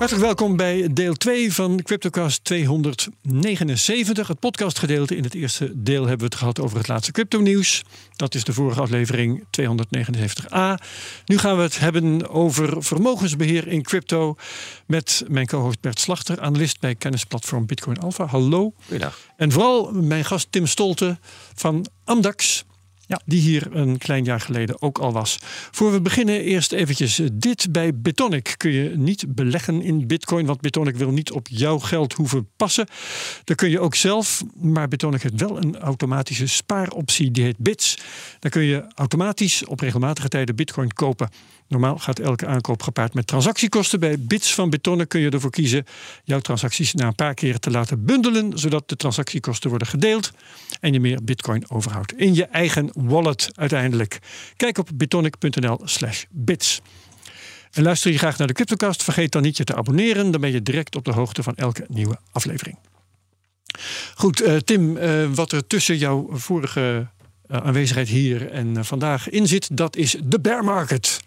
Hartelijk welkom bij deel 2 van CryptoCast 279. Het podcastgedeelte. In het eerste deel hebben we het gehad over het laatste crypto-nieuws. Dat is de vorige aflevering 279a. Nu gaan we het hebben over vermogensbeheer in crypto. Met mijn co-host Bert Slachter, analist bij kennisplatform Bitcoin Alpha. Hallo. Goedendag. En vooral mijn gast Tim Stolte van Amdax. Ja. Die hier een klein jaar geleden ook al was. Voor we beginnen eerst eventjes dit. Bij Bitonic kun je niet beleggen in bitcoin. Want Bitonic wil niet op jouw geld hoeven passen. Dat kun je ook zelf. Maar Bitonic heeft wel een automatische spaaroptie. Die heet Bits. Dan kun je automatisch op regelmatige tijden bitcoin kopen. Normaal gaat elke aankoop gepaard met transactiekosten. Bij Bits van Betonnen kun je ervoor kiezen jouw transacties na een paar keren te laten bundelen, zodat de transactiekosten worden gedeeld en je meer Bitcoin overhoudt in je eigen wallet uiteindelijk. Kijk op bitonic.nl/slash bits. En luister je graag naar de CryptoCast, vergeet dan niet je te abonneren. Dan ben je direct op de hoogte van elke nieuwe aflevering. Goed, uh, Tim, uh, wat er tussen jouw vorige uh, aanwezigheid hier en vandaag in zit, dat is de bear market.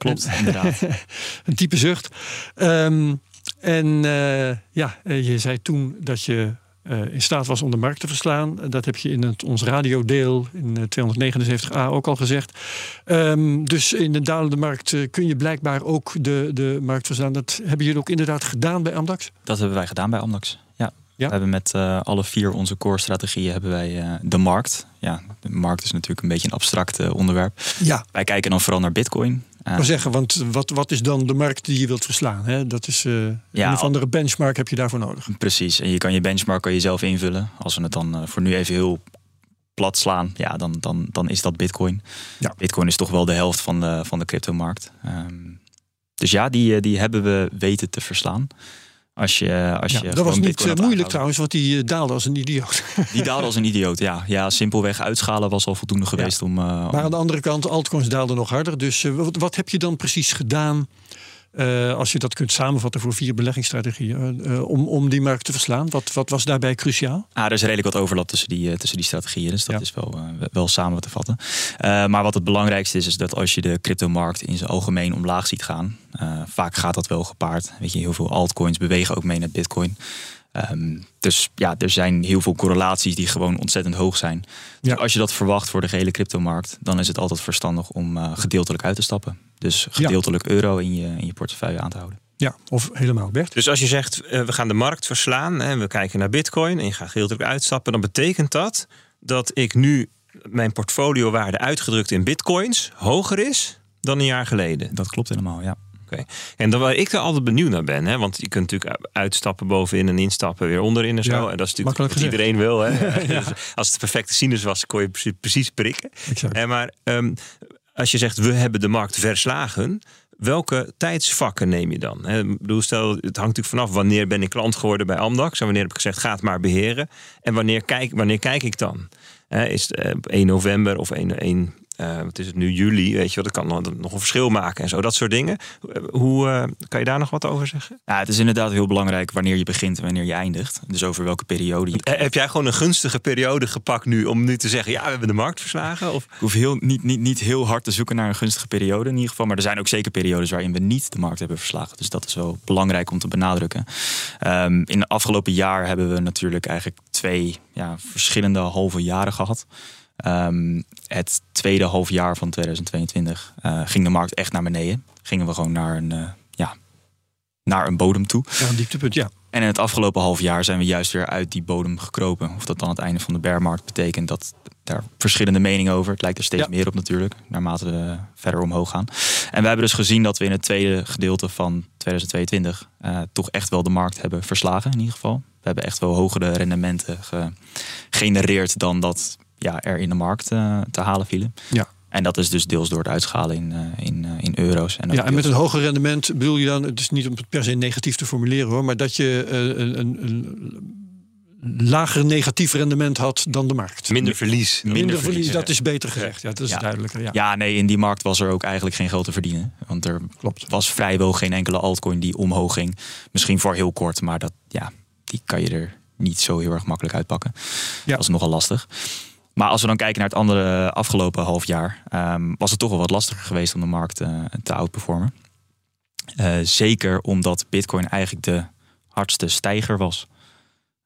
Klopt, inderdaad. een type zucht. Um, en uh, ja, je zei toen dat je uh, in staat was om de markt te verslaan. Dat heb je in het, ons radiodeel in 279a ook al gezegd. Um, dus in de dalende markt uh, kun je blijkbaar ook de, de markt verslaan. Dat hebben jullie ook inderdaad gedaan bij Amdax? Dat hebben wij gedaan bij Amdax, ja. Ja. We hebben met uh, alle vier onze core strategieën hebben wij de markt. Ja, de markt is natuurlijk een beetje een abstract onderwerp. Ja. Wij kijken dan vooral naar bitcoin. Maar zeggen, want wat, wat is dan de markt die je wilt verslaan? Hè? Dat is ja, een of andere benchmark heb je daarvoor nodig. Precies, en je kan je benchmark kan je zelf invullen. Als we het dan voor nu even heel plat slaan, ja, dan, dan, dan is dat bitcoin. Ja. Bitcoin is toch wel de helft van de, van de cryptomarkt. Um, dus ja, die, die hebben we weten te verslaan. Als je, als ja, je dat was niet Bitcoin uh, moeilijk trouwens, want die uh, daalde als een idioot. Die daalde als een idioot, ja. Ja, simpelweg uitschalen was al voldoende geweest ja. om, uh, Maar aan de andere kant, altcoins daalden nog harder. Dus wat, wat, heb je dan precies gedaan, als je dat kunt samenvatten voor vier beleggingsstrategieën, om, om die markt te verslaan? Wat, wat was daarbij cruciaal? Ah, er is redelijk wat overlap tussen die, tussen die strategieën, dus dat ja. is wel, wel samen te vatten. maar wat het belangrijkste is, is dat als je de cryptomarkt in zijn algemeen omlaag ziet gaan, vaak gaat dat wel gepaard. Weet je, heel veel altcoins bewegen ook mee naar Bitcoin. Um, dus ja, er zijn heel veel correlaties die gewoon ontzettend hoog zijn. Ja. Dus als je dat verwacht voor de gehele cryptomarkt, dan is het altijd verstandig om uh, gedeeltelijk uit te stappen. Dus gedeeltelijk ja. euro in je, in je portefeuille aan te houden. Ja, of helemaal Bert. Dus als je zegt, uh, we gaan de markt verslaan en we kijken naar Bitcoin en je gaat gedeeltelijk uitstappen, dan betekent dat dat ik nu mijn portfoliowaarde uitgedrukt in Bitcoins hoger is dan een jaar geleden. Dat klopt helemaal, ja. Okay. En dan waar ik er altijd benieuwd naar ben, hè, want je kunt natuurlijk uitstappen bovenin en instappen weer onderin en zo. Ja, en dat is natuurlijk wat gezegd. iedereen wil. Hè. ja. Als het de perfecte sinus was, kon je precies, precies prikken. Exact. En maar um, als je zegt we hebben de markt verslagen, welke tijdsvakken neem je dan? He, bedoel, stel, het hangt natuurlijk vanaf wanneer ben ik klant geworden bij Amdax en wanneer heb ik gezegd ga het maar beheren en wanneer kijk, wanneer kijk ik dan? He, is het uh, 1 november of 1, 1 uh, wat is het nu, juli, weet je wat, dat kan nog een verschil maken en zo, dat soort dingen. Hoe uh, kan je daar nog wat over zeggen? Ja, het is inderdaad heel belangrijk wanneer je begint en wanneer je eindigt. Dus over welke periode. Je... Heb jij gewoon een gunstige periode gepakt nu om nu te zeggen, ja, we hebben de markt verslagen? Of? Ik hoef heel, niet, niet, niet heel hard te zoeken naar een gunstige periode in ieder geval, maar er zijn ook zeker periodes waarin we niet de markt hebben verslagen. Dus dat is wel belangrijk om te benadrukken. Um, in het afgelopen jaar hebben we natuurlijk eigenlijk twee ja, verschillende halve jaren gehad. Um, het tweede half jaar van 2022 uh, ging de markt echt naar beneden. Gingen we gewoon naar een, uh, ja, naar een bodem toe. Ja, een dieptepunt, ja. En in het afgelopen half jaar zijn we juist weer uit die bodem gekropen. Of dat dan het einde van de bearmarkt betekent, dat daar verschillende meningen over. Het lijkt er steeds ja. meer op natuurlijk, naarmate we verder omhoog gaan. En we hebben dus gezien dat we in het tweede gedeelte van 2022 uh, toch echt wel de markt hebben verslagen in ieder geval. We hebben echt wel hogere rendementen gegenereerd dan dat ja, er in de markt uh, te halen vielen. Ja. En dat is dus deels door het uitschalen in, uh, in, uh, in euro's. En ja, en met een hoger rendement bedoel je dan, het is niet om het per se negatief te formuleren hoor, maar dat je een, een, een lager negatief rendement had dan de markt. Minder verlies. Minder, verlies, dat is beter gezegd. Ja, dat is duidelijker. Ja. ja, nee, in die markt was er ook eigenlijk geen geld te verdienen. Want er Klopt. was vrijwel geen enkele altcoin die omhoog ging. Misschien voor heel kort, maar dat, ja, die kan je er niet zo heel erg makkelijk uitpakken. Ja. Dat is nogal lastig. Maar als we dan kijken naar het andere afgelopen half jaar, um, was het toch wel wat lastiger geweest om de markt uh, te outperformen. Uh, zeker omdat Bitcoin eigenlijk de hardste stijger was.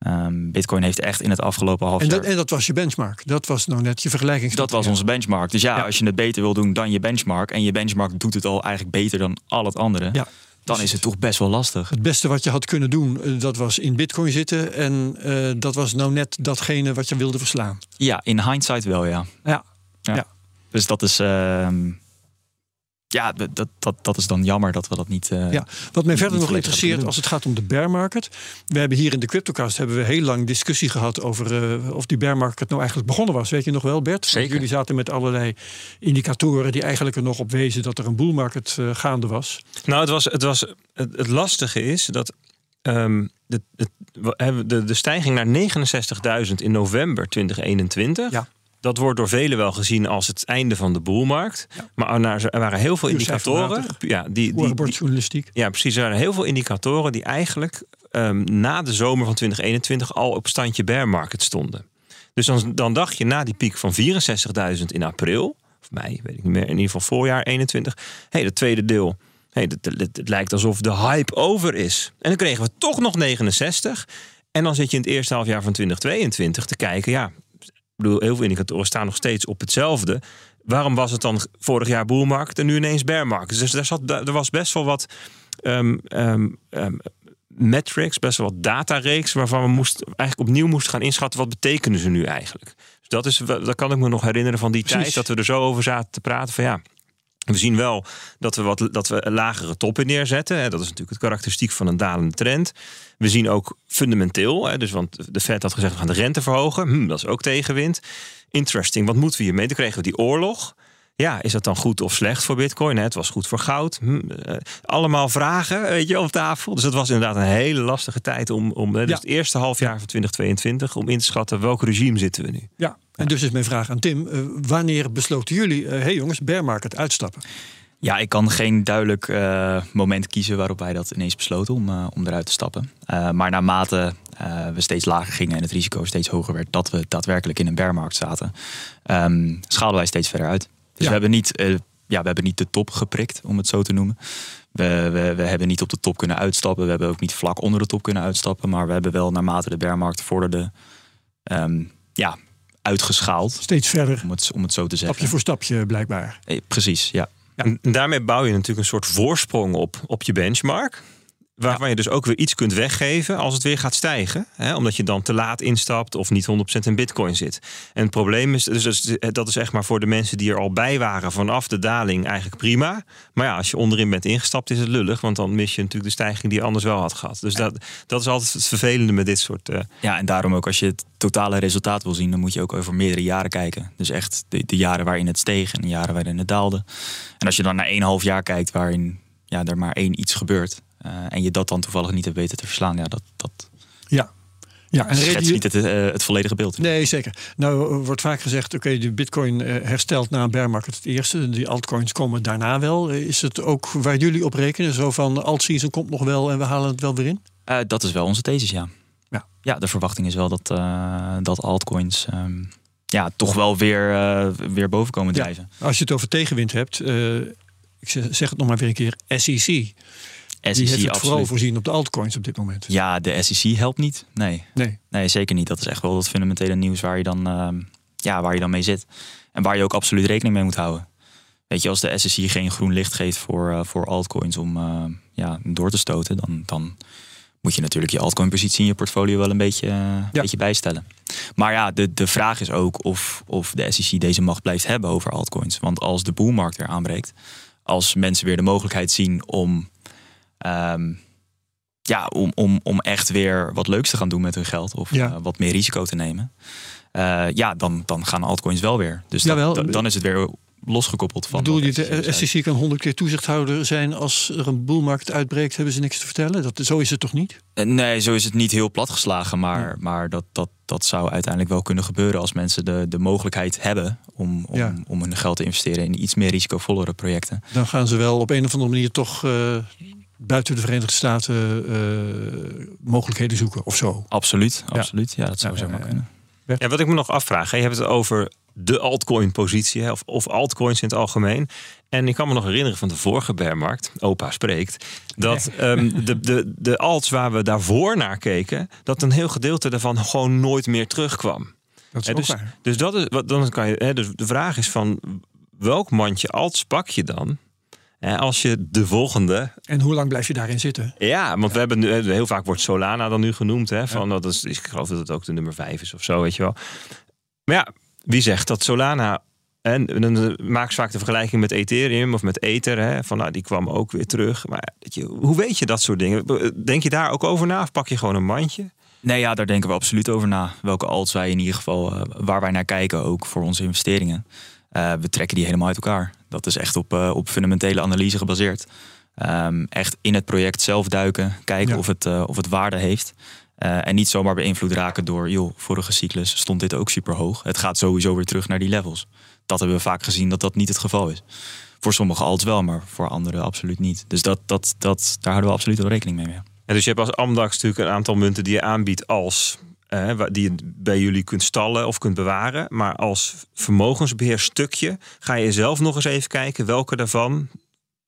Um, Bitcoin heeft echt in het afgelopen half en dat, jaar... En dat was je benchmark? Dat was nou net je vergelijking? Dat was onze benchmark. Dus ja, als je het beter wil doen dan je benchmark... en je benchmark doet het al eigenlijk beter dan al het andere... Ja. Dan is het toch best wel lastig. Het beste wat je had kunnen doen, eh, dat was in Bitcoin zitten... en uh, dat was nou net datgene wat je wilde verslaan. Ja, in hindsight wel, ja. Ja. ja. Dus dat is... Uh, ja, dat, dat, dat is dan jammer dat we dat niet. Uh, ja, wat mij verder nog interesseert als het gaat om de bear market. We hebben hier in de Cryptocast hebben we heel lang discussie gehad over uh, of die bear market nou eigenlijk begonnen was. Weet je nog wel, Bert? Zeker. Jullie zaten met allerlei indicatoren die eigenlijk er nog op wezen dat er een bull market uh, gaande was. Nou, het, was, het, was, het, het lastige is dat um, de, de, de, de stijging naar 69.000 in november 2021. Ja dat wordt door velen wel gezien als het einde van de boelmarkt. Maar er waren heel veel indicatoren. Ja, die, die, die, ja, precies. Er waren heel veel indicatoren die eigenlijk um, na de zomer van 2021 al op standje bear market stonden. Dus dan, dan dacht je na die piek van 64.000 in april, of mei, weet ik niet meer, in ieder geval voorjaar 21. Hé, hey, het tweede deel. Hey, het, het, het lijkt alsof de hype over is. En dan kregen we toch nog 69. En dan zit je in het eerste halfjaar van 2022 te kijken. Ja, bedoel, heel veel indicatoren staan nog steeds op hetzelfde. Waarom was het dan vorig jaar boelmarkt en nu ineens bearmarkt? Dus daar zat, er was best wel wat um, um, metrics, best wel wat datareeks... waarvan we moesten, eigenlijk opnieuw moesten gaan inschatten... wat betekenen ze nu eigenlijk? Dus dat, is, dat kan ik me nog herinneren van die tijd... dat we er zo over zaten te praten van ja... We zien wel dat we, wat, dat we lagere toppen neerzetten. Dat is natuurlijk het karakteristiek van een dalende trend. We zien ook fundamenteel, dus want de Fed had gezegd we gaan de rente verhogen. Hm, dat is ook tegenwind. Interesting, wat moeten we hiermee? Dan kregen we die oorlog. Ja, is dat dan goed of slecht voor Bitcoin? Het was goed voor goud. Hm, eh, allemaal vragen weet je, op tafel. Dus het was inderdaad een hele lastige tijd om, om dus het eerste halfjaar van 2022 om in te schatten welk regime zitten we nu. Ja, en dus is mijn vraag aan Tim: uh, wanneer besloten jullie, hé uh, hey jongens, bear market uitstappen? Ja, ik kan geen duidelijk uh, moment kiezen waarop wij dat ineens besloten om, uh, om eruit te stappen. Uh, maar naarmate we steeds lager gingen en het risico steeds hoger werd dat we daadwerkelijk in een bearmarkt zaten, um, schaalden wij steeds verder uit. Dus ja. we, hebben niet, ja, we hebben niet de top geprikt, om het zo te noemen. We, we, we, hebben niet op de top kunnen uitstappen. We hebben ook niet vlak onder de top kunnen uitstappen. Maar we hebben wel naarmate de bearmarkt vorderde, um, ja, uitgeschaald. Steeds verder. Om het, om het zo te zeggen. Stapje voor stapje blijkbaar. Eh, precies, ja. ja. En daarmee bouw je natuurlijk een soort voorsprong op, op je benchmark. Waarvan je dus ook weer iets kunt weggeven als het weer gaat stijgen. Hè? Omdat je dan te laat instapt of niet 100% in bitcoin zit. En het probleem is, dus dat is echt maar voor de mensen die er al bij waren vanaf de daling eigenlijk prima. Maar ja, als je onderin bent ingestapt is het lullig. Want dan mis je natuurlijk de stijging die je anders wel had gehad. Dus dat, dat is altijd het vervelende met dit soort... Uh... Ja, en daarom ook als je het totale resultaat wil zien... dan moet je ook over meerdere jaren kijken. Dus echt de, de jaren waarin het steeg en de jaren waarin het daalde. En als je dan naar één half jaar kijkt waarin ja, er maar één iets gebeurt en je dat dan toevallig niet hebt weten te verslaan, ja, dat, dat ja. Ja, en niet het, uh, het volledige beeld. Nee, zeker. Nou wordt vaak gezegd, oké, okay, de bitcoin uh, herstelt na een bear market het eerste. Die altcoins komen daarna wel. Is het ook waar jullie op rekenen? Zo van, alt-season komt nog wel en we halen het wel weer in? Uh, dat is wel onze thesis, ja. Ja, ja de verwachting is wel dat, dat altcoins... Um, ja, toch wel weer, weer boven komen drijven. Ja, als je het over tegenwind hebt, ik zeg het nog maar weer een keer, SEC SEC die heeft het vooral voorzien op de altcoins op dit moment. Ja, de SEC helpt niet. Nee. Nee. nee, zeker niet. Dat is echt wel het fundamentele nieuws waar je, dan, uh, ja, waar je dan mee zit. En waar je ook absoluut rekening mee moet houden. Weet je, als de SEC geen groen licht geeft voor, uh, voor altcoins om uh, ja, door te stoten, dan, dan moet je natuurlijk je altcoin-positie in je portfolio wel een beetje, ja. beetje bijstellen. Maar ja, de, de vraag is ook of, of de SEC deze macht blijft hebben over altcoins. Want als de boelmarkt weer aanbreekt, als mensen weer de mogelijkheid zien om Um, ja, om, om, om echt weer wat leuks te gaan doen met hun geld. Of ja. uh, wat meer risico te nemen. Uh, ja, dan, dan gaan altcoins wel weer. Dus dat, dan is het weer losgekoppeld van. Bedoel je, de SCC kan honderd keer toezichthouder zijn als er een boelmarkt uitbreekt, hebben ze niks te vertellen? Dat, zo is het toch niet? Eh, Nee, zo is het niet heel platgeslagen. Maar, maar dat, dat, dat zou uiteindelijk wel kunnen gebeuren als mensen de, de mogelijkheid hebben om, om, Ja. om hun geld te investeren in iets meer risicovollere projecten. Dan gaan ze wel op een of andere manier toch eh, buiten de Verenigde Staten eh, mogelijkheden zoeken of zo. Absoluut, absoluut. Ja, dat zou Ja, zomaar ja, ja. kunnen. Ja, wat ik me nog afvraag, hè, je hebt het over de altcoin-positie hè, of, of altcoins in het algemeen. En ik kan me nog herinneren van de vorige bearmarkt, opa spreekt, dat ehm, de, de, de alts waar we daarvoor naar keken, dat een heel gedeelte daarvan gewoon nooit meer terugkwam. Dat is dus, waar. dus dat is wat dan kan je. Hè, dus de vraag is van welk mandje alts pak je dan? Als je de volgende En hoe lang blijf je daarin zitten? ja, want we hebben nu heel vaak wordt Solana dan nu genoemd. Hè, van, dat is, ik geloof dat het ook de nummer 5 is of zo, weet je wel. Maar ja, wie zegt dat Solana. En dan maakt ze vaak de vergelijking met Ethereum of met Ether. Hè, van nou, die kwam ook weer terug. Maar weet je, hoe weet je dat soort dingen? Denk je daar ook over na? Of pak je gewoon een mandje? Nee, ja, daar denken we absoluut over na. Welke alts wij in ieder geval, eh, waar wij naar kijken ook voor onze investeringen. Eh, we trekken die helemaal uit elkaar. Dat is echt op, eh, op fundamentele analyse gebaseerd. Ehm, echt in het project zelf duiken, kijken Ja. of, het, eh, of het waarde heeft. Eh, en niet zomaar beïnvloed raken door, joh, vorige cyclus stond dit ook super hoog. Het gaat sowieso weer terug naar die levels. Dat hebben we vaak gezien dat dat niet het geval is. Voor sommige alts wel, maar voor anderen absoluut niet. Dus dat, dat, dat, daar houden we absoluut wel rekening mee. Ja. En dus je hebt als Amdax natuurlijk een aantal munten die je aanbiedt als... eh, die je bij jullie kunt stallen of kunt bewaren. Maar als vermogensbeheerstukje ga je zelf nog eens even kijken... welke daarvan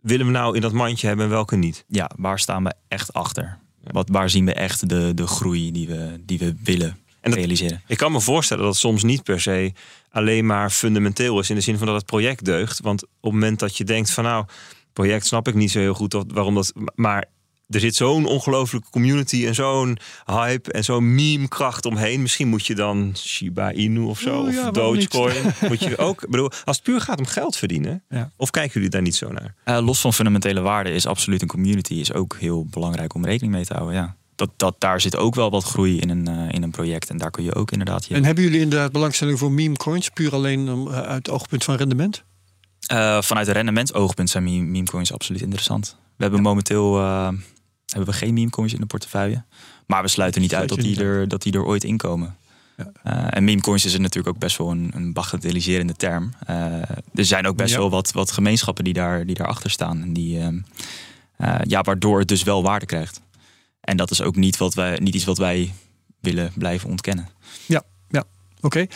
willen we nou in dat mandje hebben en welke niet. ja, waar staan we echt achter? Wat, waar zien we echt de, de groei die we, die we willen En dat- realiseren? Ik kan me voorstellen dat het soms niet per se alleen maar fundamenteel is. In de zin van dat het project deugt. Want op het moment dat je denkt van nou, project snap ik niet zo heel goed of waarom dat. Maar er zit zo'n ongelooflijke community en zo'n hype en zo'n meme-kracht omheen. Misschien moet je dan Shiba Inu of zo, Oh of ja? Dogecoin. moet je ook, bedoel, als het puur gaat om geld verdienen, Ja. of kijken jullie daar niet zo naar? Eh, los van fundamentele waarde is absoluut een community is ook heel belangrijk om rekening mee te houden. Ja. Dat, dat, daar zit ook wel wat groei in een, eh, in een project. En daar kun je ook inderdaad je. En hebben jullie inderdaad belangstelling voor meme coins, puur alleen om, eh, uit het oogpunt van rendement? Eh, vanuit een rendementsoogpunt zijn meme, meme coins absoluut interessant. We hebben momenteel eh, hebben we geen meme coins in de portefeuille. Maar we sluiten niet uit dat die er, dat die er ooit inkomen. Ja. Eh, en meme coins is natuurlijk ook best wel een, een bagatelliserende term. Eh, er zijn ook best Ja. wel wat, wat gemeenschappen die, daar, die daarachter staan. En die, ehm, eh, ja, waardoor het dus wel waarde krijgt. En dat is ook niet, wat wij, niet iets wat wij willen blijven ontkennen. Oké.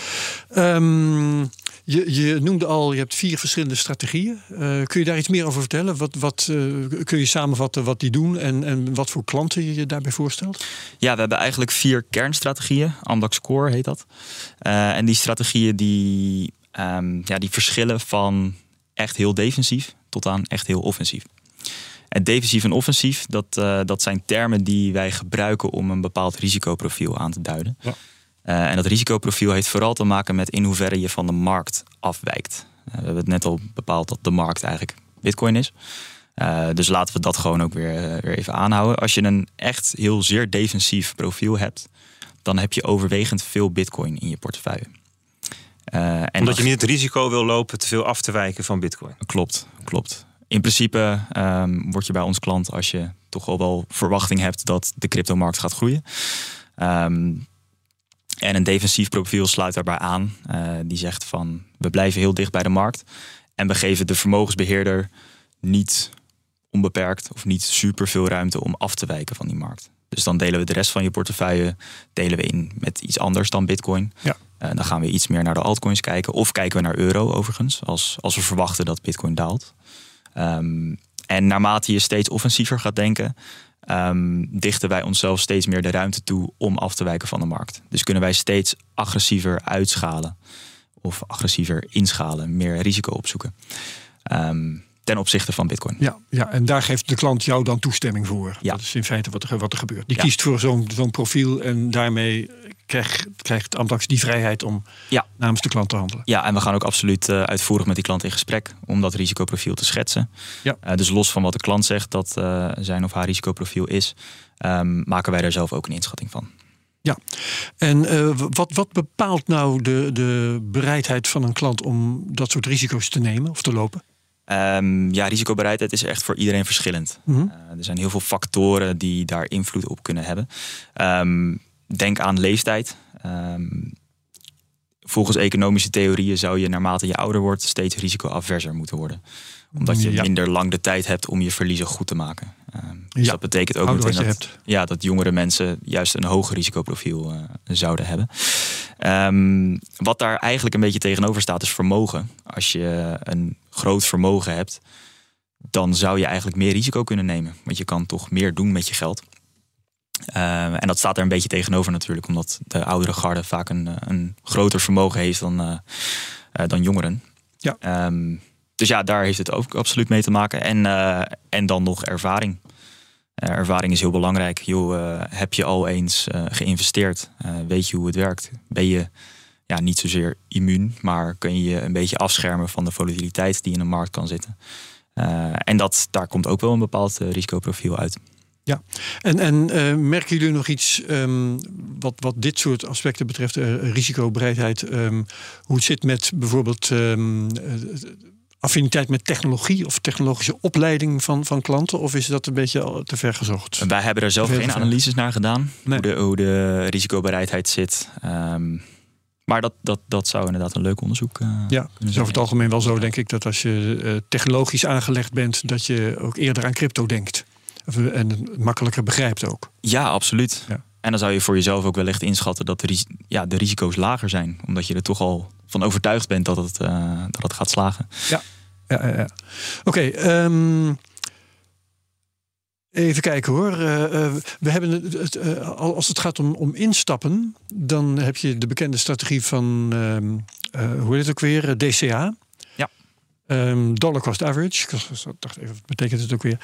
Ehm, je, je noemde al, je hebt vier verschillende strategieën. Eh, kun je daar iets meer over vertellen? Wat, wat, eh, kun je samenvatten wat die doen en, en wat voor klanten je je daarbij voorstelt? Ja, we hebben eigenlijk vier kernstrategieën. Amdax Core heet dat. Eh, en die strategieën die, ehm, ja, die verschillen van echt heel defensief tot aan echt heel offensief. En defensief en offensief, dat, eh, dat zijn termen die wij gebruiken om een bepaald risicoprofiel aan te duiden. Ja. Eh, en dat risicoprofiel heeft vooral te maken met in hoeverre je van de markt afwijkt. Eh, we hebben het net al bepaald dat de markt eigenlijk Bitcoin is. Eh, dus laten we dat gewoon ook weer, weer even aanhouden. Als je een echt heel zeer defensief profiel hebt, dan heb je overwegend veel Bitcoin in je portefeuille. En Omdat je niet het risico wil lopen te veel af te wijken van bitcoin. Klopt, klopt. In principe ehm, word je bij ons klant als je toch al wel verwachting hebt dat de cryptomarkt gaat groeien. Ehm, en een defensief profiel sluit daarbij aan. Eh, die zegt van we blijven heel dicht bij de markt. En we geven de vermogensbeheerder niet onbeperkt of niet super veel ruimte om af te wijken van die markt. Dus dan delen we de rest van je portefeuille delen we in met iets anders dan Bitcoin. Ja. Eh, dan gaan we iets meer naar de altcoins kijken. Of kijken we naar euro overigens, als, als we verwachten dat Bitcoin daalt. Ehm, en naarmate je steeds offensiever gaat denken, ehm, dichten wij onszelf steeds meer de ruimte toe om af te wijken van de markt. Dus kunnen wij steeds agressiever uitschalen of agressiever inschalen, meer risico opzoeken. Ehm, ten opzichte van Bitcoin. Ja, ja, en daar geeft de klant jou dan toestemming voor. Ja. Dat is in feite wat er, wat er gebeurt. Die Ja. kiest voor zo'n zo'n profiel en daarmee krijgt, krijgt Amdax die vrijheid om Ja. namens de klant te handelen. Ja, en we gaan ook absoluut eh, uitvoerig met die klant in gesprek om dat risicoprofiel te schetsen. Ja. Eh, dus los van wat de klant zegt dat eh, zijn of haar risicoprofiel is, ehm, maken wij daar zelf ook een inschatting van. Ja, en uh, wat, wat bepaalt nou de, de bereidheid van een klant om dat soort risico's te nemen of te lopen? Um, ja, risicobereidheid is echt voor iedereen verschillend. Mm -hmm. uh, er zijn heel veel factoren die daar invloed op kunnen hebben. Um, denk aan leeftijd. Um, volgens economische theorieën zou je naarmate je ouder wordt steeds risicoaverser moeten worden. Omdat je Ja. minder lang de tijd hebt om je verliezen goed te maken. Um, dus Ja. dat betekent ook Ouder meteen dat, hebt. ja, dat jongere mensen juist een hoger risicoprofiel eh, zouden hebben. Ehm, wat daar eigenlijk een beetje tegenover staat is vermogen. Als je een groot vermogen hebt, dan zou je eigenlijk meer risico kunnen nemen. Want je kan toch meer doen met je geld. Ehm, en dat staat er een beetje tegenover natuurlijk, omdat de oudere garde vaak een, eh, een groter vermogen heeft dan, eh, eh, dan jongeren. Ja. Ehm, dus ja, daar heeft het ook absoluut mee te maken. En, en dan nog ervaring. Ervaring is heel belangrijk. Joh, heb je al eens geïnvesteerd? Weet je hoe het werkt? Ben je ja, niet zozeer immuun, maar kun je je een beetje afschermen van de volatiliteit die in de markt kan zitten? En dat, daar komt ook wel een bepaald risicoprofiel uit. En, en eh, merken jullie nog iets ehm, wat, wat dit soort aspecten betreft, eh, risicobereidheid, ehm, hoe het zit met bijvoorbeeld ehm, eh, affiniteit met technologie of technologische opleiding van, van klanten? Of is dat een beetje al te ver gezocht? Wij hebben er zelf geen analyses naar gedaan, Nee. hoe, de, hoe de risicobereidheid zit. Maar dat, dat, dat zou inderdaad een leuk onderzoek eh, Ja, het is over zijn. het algemeen wel zo, denk ik, dat als je technologisch aangelegd bent, dat je ook eerder aan crypto denkt. En het makkelijker begrijpt ook. Ja, absoluut. Ja. En dan zou je voor jezelf ook wellicht inschatten dat de, ris- ja, de risico's lager zijn. Omdat je er toch al van overtuigd bent dat het, eh, dat het gaat slagen. Ja, ja, ja. Oké, ehm, even kijken hoor. Eh, eh, we hebben het, al- als het gaat om, om instappen, dan heb je de bekende strategie van, ehm, eh, hoe heet het ook weer, DCA. Ja. Ehm, dollar cost average. Ik dacht even, wat betekent het ook weer?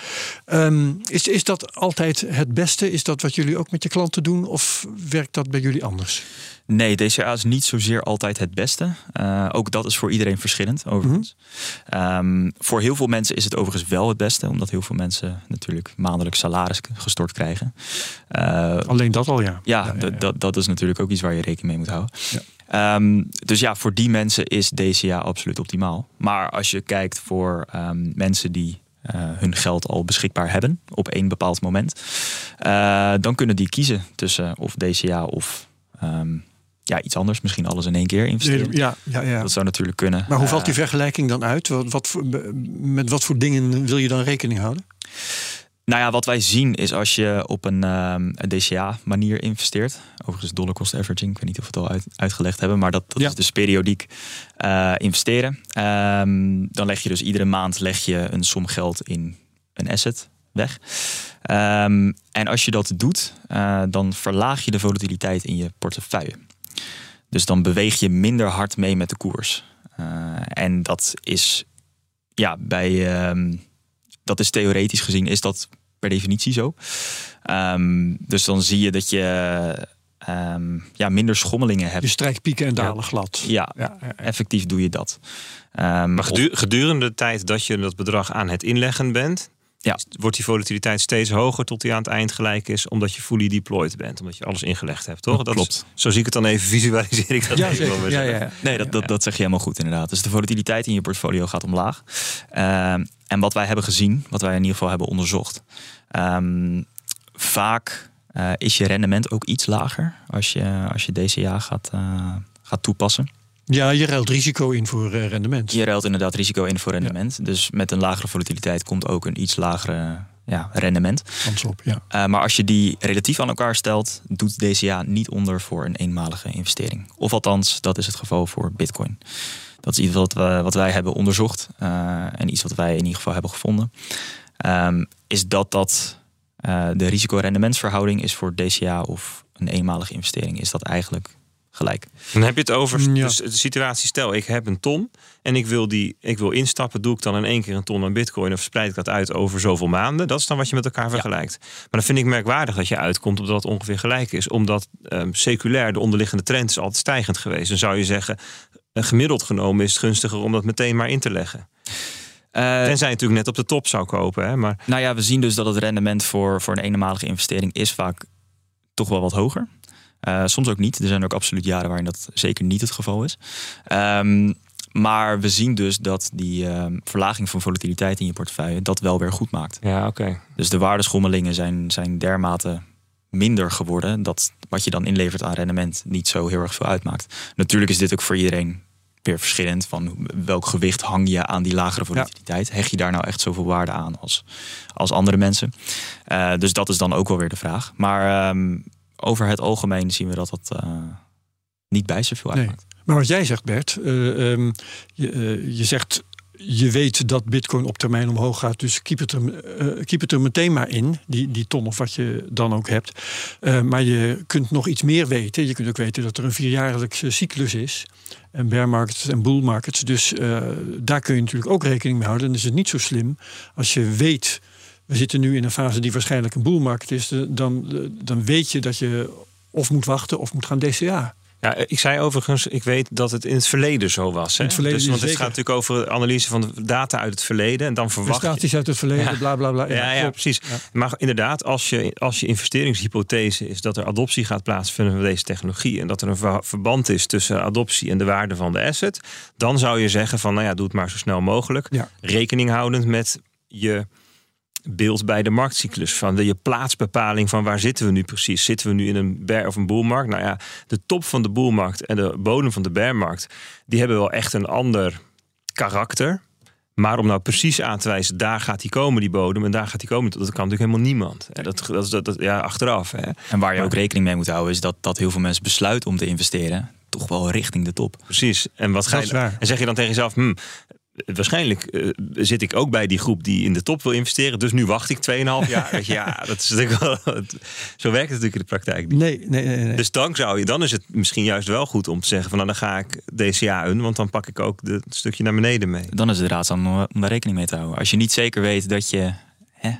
Ehm, is, is dat altijd het beste? Is dat wat jullie ook met je klanten doen? Of werkt dat bij jullie anders? Nee, DCA is niet zozeer altijd het beste. Eh, ook dat is voor iedereen verschillend, overigens. Ehm, voor heel veel mensen is het overigens wel het beste, omdat heel veel mensen natuurlijk maandelijks salaris gestort krijgen. Eh, Alleen dat al, ja. ja, ja, ja. Dat, dat is natuurlijk ook iets waar je rekening mee moet houden. Ehm, dus ja, voor die mensen is DCA absoluut optimaal. Maar als je kijkt voor ehm, mensen die eh, hun geld al beschikbaar hebben op één bepaald moment, eh, dan kunnen die kiezen tussen of DCA of ehm, ja, iets anders, misschien alles in één keer investeren. Ja, ja, ja. Dat zou natuurlijk kunnen. Maar hoe valt die Eh, vergelijking dan uit? Wat, wat voor, met wat voor dingen wil je dan rekening houden? Nou ja, wat wij zien is als je op een, ehm, een DCA-manier investeert. Overigens dollar cost averaging. Ik weet niet of we het al uit, uitgelegd hebben. Maar dat, dat Ja. is dus periodiek eh, investeren. Ehm, dan leg je dus iedere maand leg je een som geld in een asset weg. Ehm, en als je dat doet, eh, dan verlaag je de volatiliteit in je portefeuille. Dus dan beweeg je minder hard mee met de koers. Eh, en dat is ja, bij... dat is theoretisch gezien is dat per definitie zo. Ehm, dus dan zie je dat je ehm, ja, minder schommelingen hebt. Je strijkt pieken en dalen glad. Ja, Ja, ja, ja. effectief doe je dat. Ehm, Maar gedurende de tijd dat je dat bedrag aan het inleggen bent, Ja. wordt die volatiliteit steeds hoger tot die aan het eind gelijk is, omdat je fully deployed bent, omdat je alles ingelegd hebt, toch? Dat is- klopt. zo zie ik het dan even, visualiseer ik dat Ja, even. Nee, dat, dat, dat zeg je helemaal goed inderdaad. Dus de volatiliteit in je portfolio gaat omlaag. Ehm, en wat wij hebben gezien, wat wij in ieder geval hebben onderzocht. ehm, vaak eh, is je rendement ook iets lager als je, als je DCA gaat, eh, gaat toepassen. Ja, je ruilt risico in voor eh, rendement. Je ruilt inderdaad risico in voor rendement. Dus met een lagere volatiliteit komt ook een iets lagere ja, rendement. Op, ja. Maar als je die relatief aan elkaar stelt, doet DCA niet onder voor een eenmalige investering. Of althans, dat is het geval voor Bitcoin. Dat is iets wat, we, wat wij hebben onderzocht uh, en iets wat wij in ieder geval hebben gevonden. Um, is dat dat uh, de risico-rendementsverhouding is voor DCA of een eenmalige investering, is dat eigenlijk gelijk. Dan heb je het over Ja. dus de situatie. Stel, ik heb een ton en ik wil, die, ik wil instappen. Doe ik dan in één keer een ton aan bitcoin of spreid ik dat uit over zoveel maanden? Dat is dan wat je met elkaar vergelijkt. Maar dan vind ik merkwaardig dat je uitkomt op dat het ongeveer gelijk is. Omdat um, seculair de onderliggende trend is altijd stijgend geweest. Dan zou je zeggen, gemiddeld genomen is het gunstiger om dat meteen maar in te leggen. Uh, Tenzij je natuurlijk net op de top zou kopen. Hè? Maar... Nou ja, we zien dus dat het rendement voor, voor een eenmalige investering is vaak toch wel wat hoger. soms ook niet. Er zijn ook absoluut jaren waarin dat zeker niet het geval is. Um, maar we zien dus dat die ehm, verlaging van volatiliteit in je portefeuille dat wel weer goed maakt. Ja, oké. Dus de waardeschommelingen zijn, zijn dermate minder geworden dat wat je dan inlevert aan rendement niet zo heel erg veel uitmaakt. Natuurlijk is dit ook voor iedereen weer verschillend van welk gewicht hang je aan die lagere volatiliteit. Hecht je daar nou echt zoveel waarde aan als, als andere mensen? Uh, dus dat is dan ook wel weer de vraag. Maar um, over het algemeen zien we dat dat uh, niet bij zoveel uitmaakt. Maar wat jij zegt, Bert, uh, um, je, uh, je, zegt. Je weet dat Bitcoin op termijn omhoog gaat, dus keep het er, uh, keep het er meteen maar in, die, die ton of wat je dan ook hebt. maar je kunt nog iets meer weten. Je kunt ook weten dat er een vierjaarlijkse cyclus is. En bear markets en bull markets. Dus daar kun je natuurlijk ook rekening mee houden. Dan is het niet zo slim als je weet. We zitten nu in een fase die waarschijnlijk een bull market is. Dan, dan weet je dat je of moet wachten of moet gaan DCA. Ja, ik zei overigens, ik weet dat het in het verleden zo was. Hè? In het verleden dus, want het gaat natuurlijk over analyse van de data uit het verleden. En dan verwacht Prestaties uit het verleden, ja. bla bla bla. Ja, ja, precies. Maar inderdaad, als je, als je investeringshypothese is dat er adoptie gaat plaatsvinden van deze technologie. En dat er een verband is tussen adoptie en de waarde van de asset. Dan zou je zeggen van, nou ja, doe het maar zo snel mogelijk. Rekening houdend met je beeld bij de marktcyclus. Van de, je plaatsbepaling van waar zitten we nu precies? Zitten we nu in een bear of een boelmarkt? Nou ja, de top van de boelmarkt en de bodem van de bearmarkt... die hebben wel echt een ander karakter. Maar om nou precies aan te wijzen, daar gaat hij komen, die bodem, en daar gaat hij komen, dat kan natuurlijk helemaal niemand. Dat, dat, dat, dat ja, achteraf. Hè. En waar je ook rekening mee moet houden, is dat, dat heel veel mensen besluiten om te investeren, toch wel richting de top. Precies. En wat ga je, en zeg je dan tegen jezelf, hm, waarschijnlijk uh, zit ik ook bij die groep die in de top wil investeren. Dus nu wacht ik 2,5 jaar. ja, dat is natuurlijk wel, zo werkt het natuurlijk in de praktijk niet. Nee, nee, nee, nee. Dus dan, zou je, dan is het misschien juist wel goed om te zeggen van nou, dan ga ik DCA in, want dan pak ik ook het stukje naar beneden mee. Dan is het raadzaam om daar rekening mee te houden. Als je niet zeker weet dat je, hè,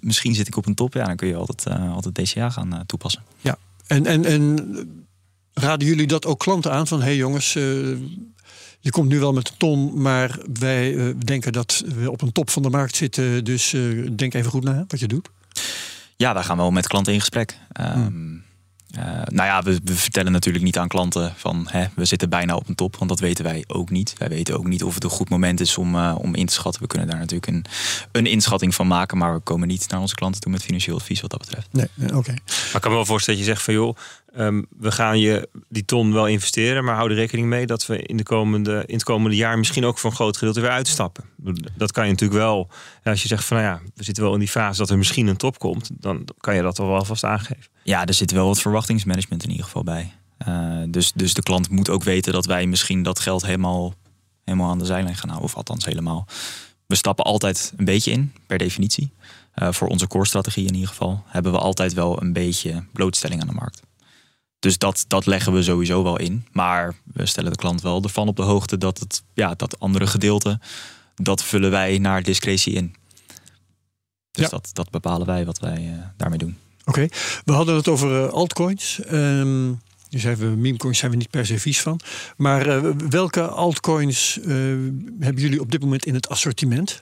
misschien zit ik op een top, ja, dan kun je altijd, uh, altijd DCA gaan uh, toepassen. Ja, en, en, en raden jullie dat ook klanten aan van hé hey jongens je komt nu wel met een ton, maar wij uh, denken dat we op een top van de markt zitten. Dus uh, denk even goed na wat je doet. Ja, daar gaan we wel met klanten in gesprek. Um, uh, nou ja, we, we, vertellen natuurlijk niet aan klanten van hè, we zitten bijna op een top, want dat weten wij ook niet. Wij weten ook niet of het een goed moment is om, uh, om in te schatten. We kunnen daar natuurlijk een, een inschatting van maken, maar we komen niet naar onze klanten toe met financieel advies wat dat betreft. Nee, oké. Okay. Maar ik kan me wel voorstellen dat je zegt van joh, Um, we gaan je die ton wel investeren, maar hou er rekening mee dat we in, de komende, in het komende jaar misschien ook voor een groot gedeelte weer uitstappen. Dat kan je natuurlijk wel. Als je zegt van nou ja, we zitten wel in die fase dat er misschien een top komt, dan kan je dat al wel vast aangeven. Ja, er zit wel wat verwachtingsmanagement in ieder geval bij. Uh, dus, dus de klant moet ook weten dat wij misschien dat geld helemaal, helemaal aan de zijlijn gaan houden, of althans helemaal. We stappen altijd een beetje in, per definitie. Uh, voor onze core-strategie in ieder geval hebben we altijd wel een beetje blootstelling aan de markt. Dus dat, dat leggen we sowieso wel in. Maar we stellen de klant wel ervan op de hoogte dat het ja, dat andere gedeelte, dat vullen wij naar discretie in. Dus ja. dat, dat bepalen wij wat wij uh, daarmee doen. Oké, we hadden het over uh, altcoins. Um, zei, we, memecoins zijn we niet per se vies van. Maar uh, welke altcoins hebben jullie op dit moment in het assortiment?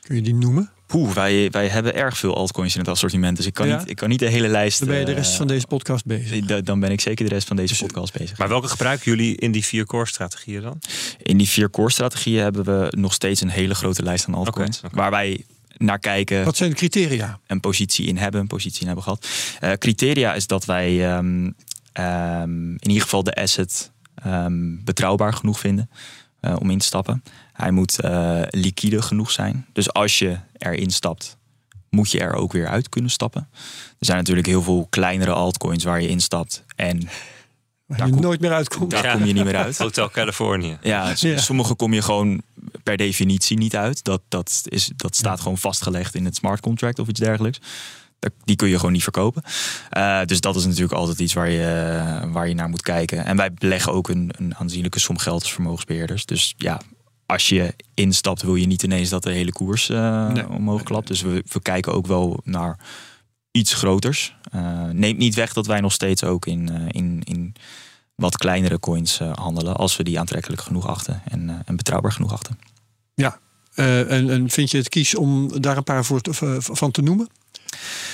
Kun je die noemen? Poeh, wij, wij hebben erg veel altcoins in het assortiment. Dus ik kan, ja? niet, ik kan niet de hele lijst. Dan ben je de rest uh, van deze podcast bezig. Dan ben ik zeker de rest van deze podcast bezig. Maar welke gebruiken jullie in die vier core strategieën dan? In die vier core strategieën hebben we nog steeds een hele grote lijst aan altcoins. Okay, okay. Waar wij naar kijken. Wat zijn de criteria? Een positie in hebben, een positie in hebben gehad. Uh, criteria is dat wij um, um, in ieder geval de asset um, betrouwbaar genoeg vinden uh, om in te stappen. Hij moet uh, liquide genoeg zijn. Dus als je erin stapt, moet je er ook weer uit kunnen stappen. Er zijn natuurlijk heel veel kleinere altcoins waar je instapt en waar je nooit meer uitkomt. Daar ja. kom je niet meer uit. Hotel Californië. Ja, ja, sommige kom je gewoon per definitie niet uit. Dat, dat, is, dat staat ja. gewoon vastgelegd in het smart contract of iets dergelijks. Die kun je gewoon niet verkopen. Uh, dus dat is natuurlijk altijd iets waar je, waar je naar moet kijken. En wij beleggen ook een, een aanzienlijke som geld als vermogensbeheerders. Dus ja, als je instapt, wil je niet ineens dat de hele koers uh, nee. omhoog klapt. Dus we, we, kijken ook wel naar iets groters. Uh, neemt niet weg dat wij nog steeds ook in, uh, in, in wat kleinere coins handelen. Als we die aantrekkelijk genoeg achten en, en betrouwbaar genoeg achten. Ja, en, en, vind je het kies om daar een paar voor te, van te noemen?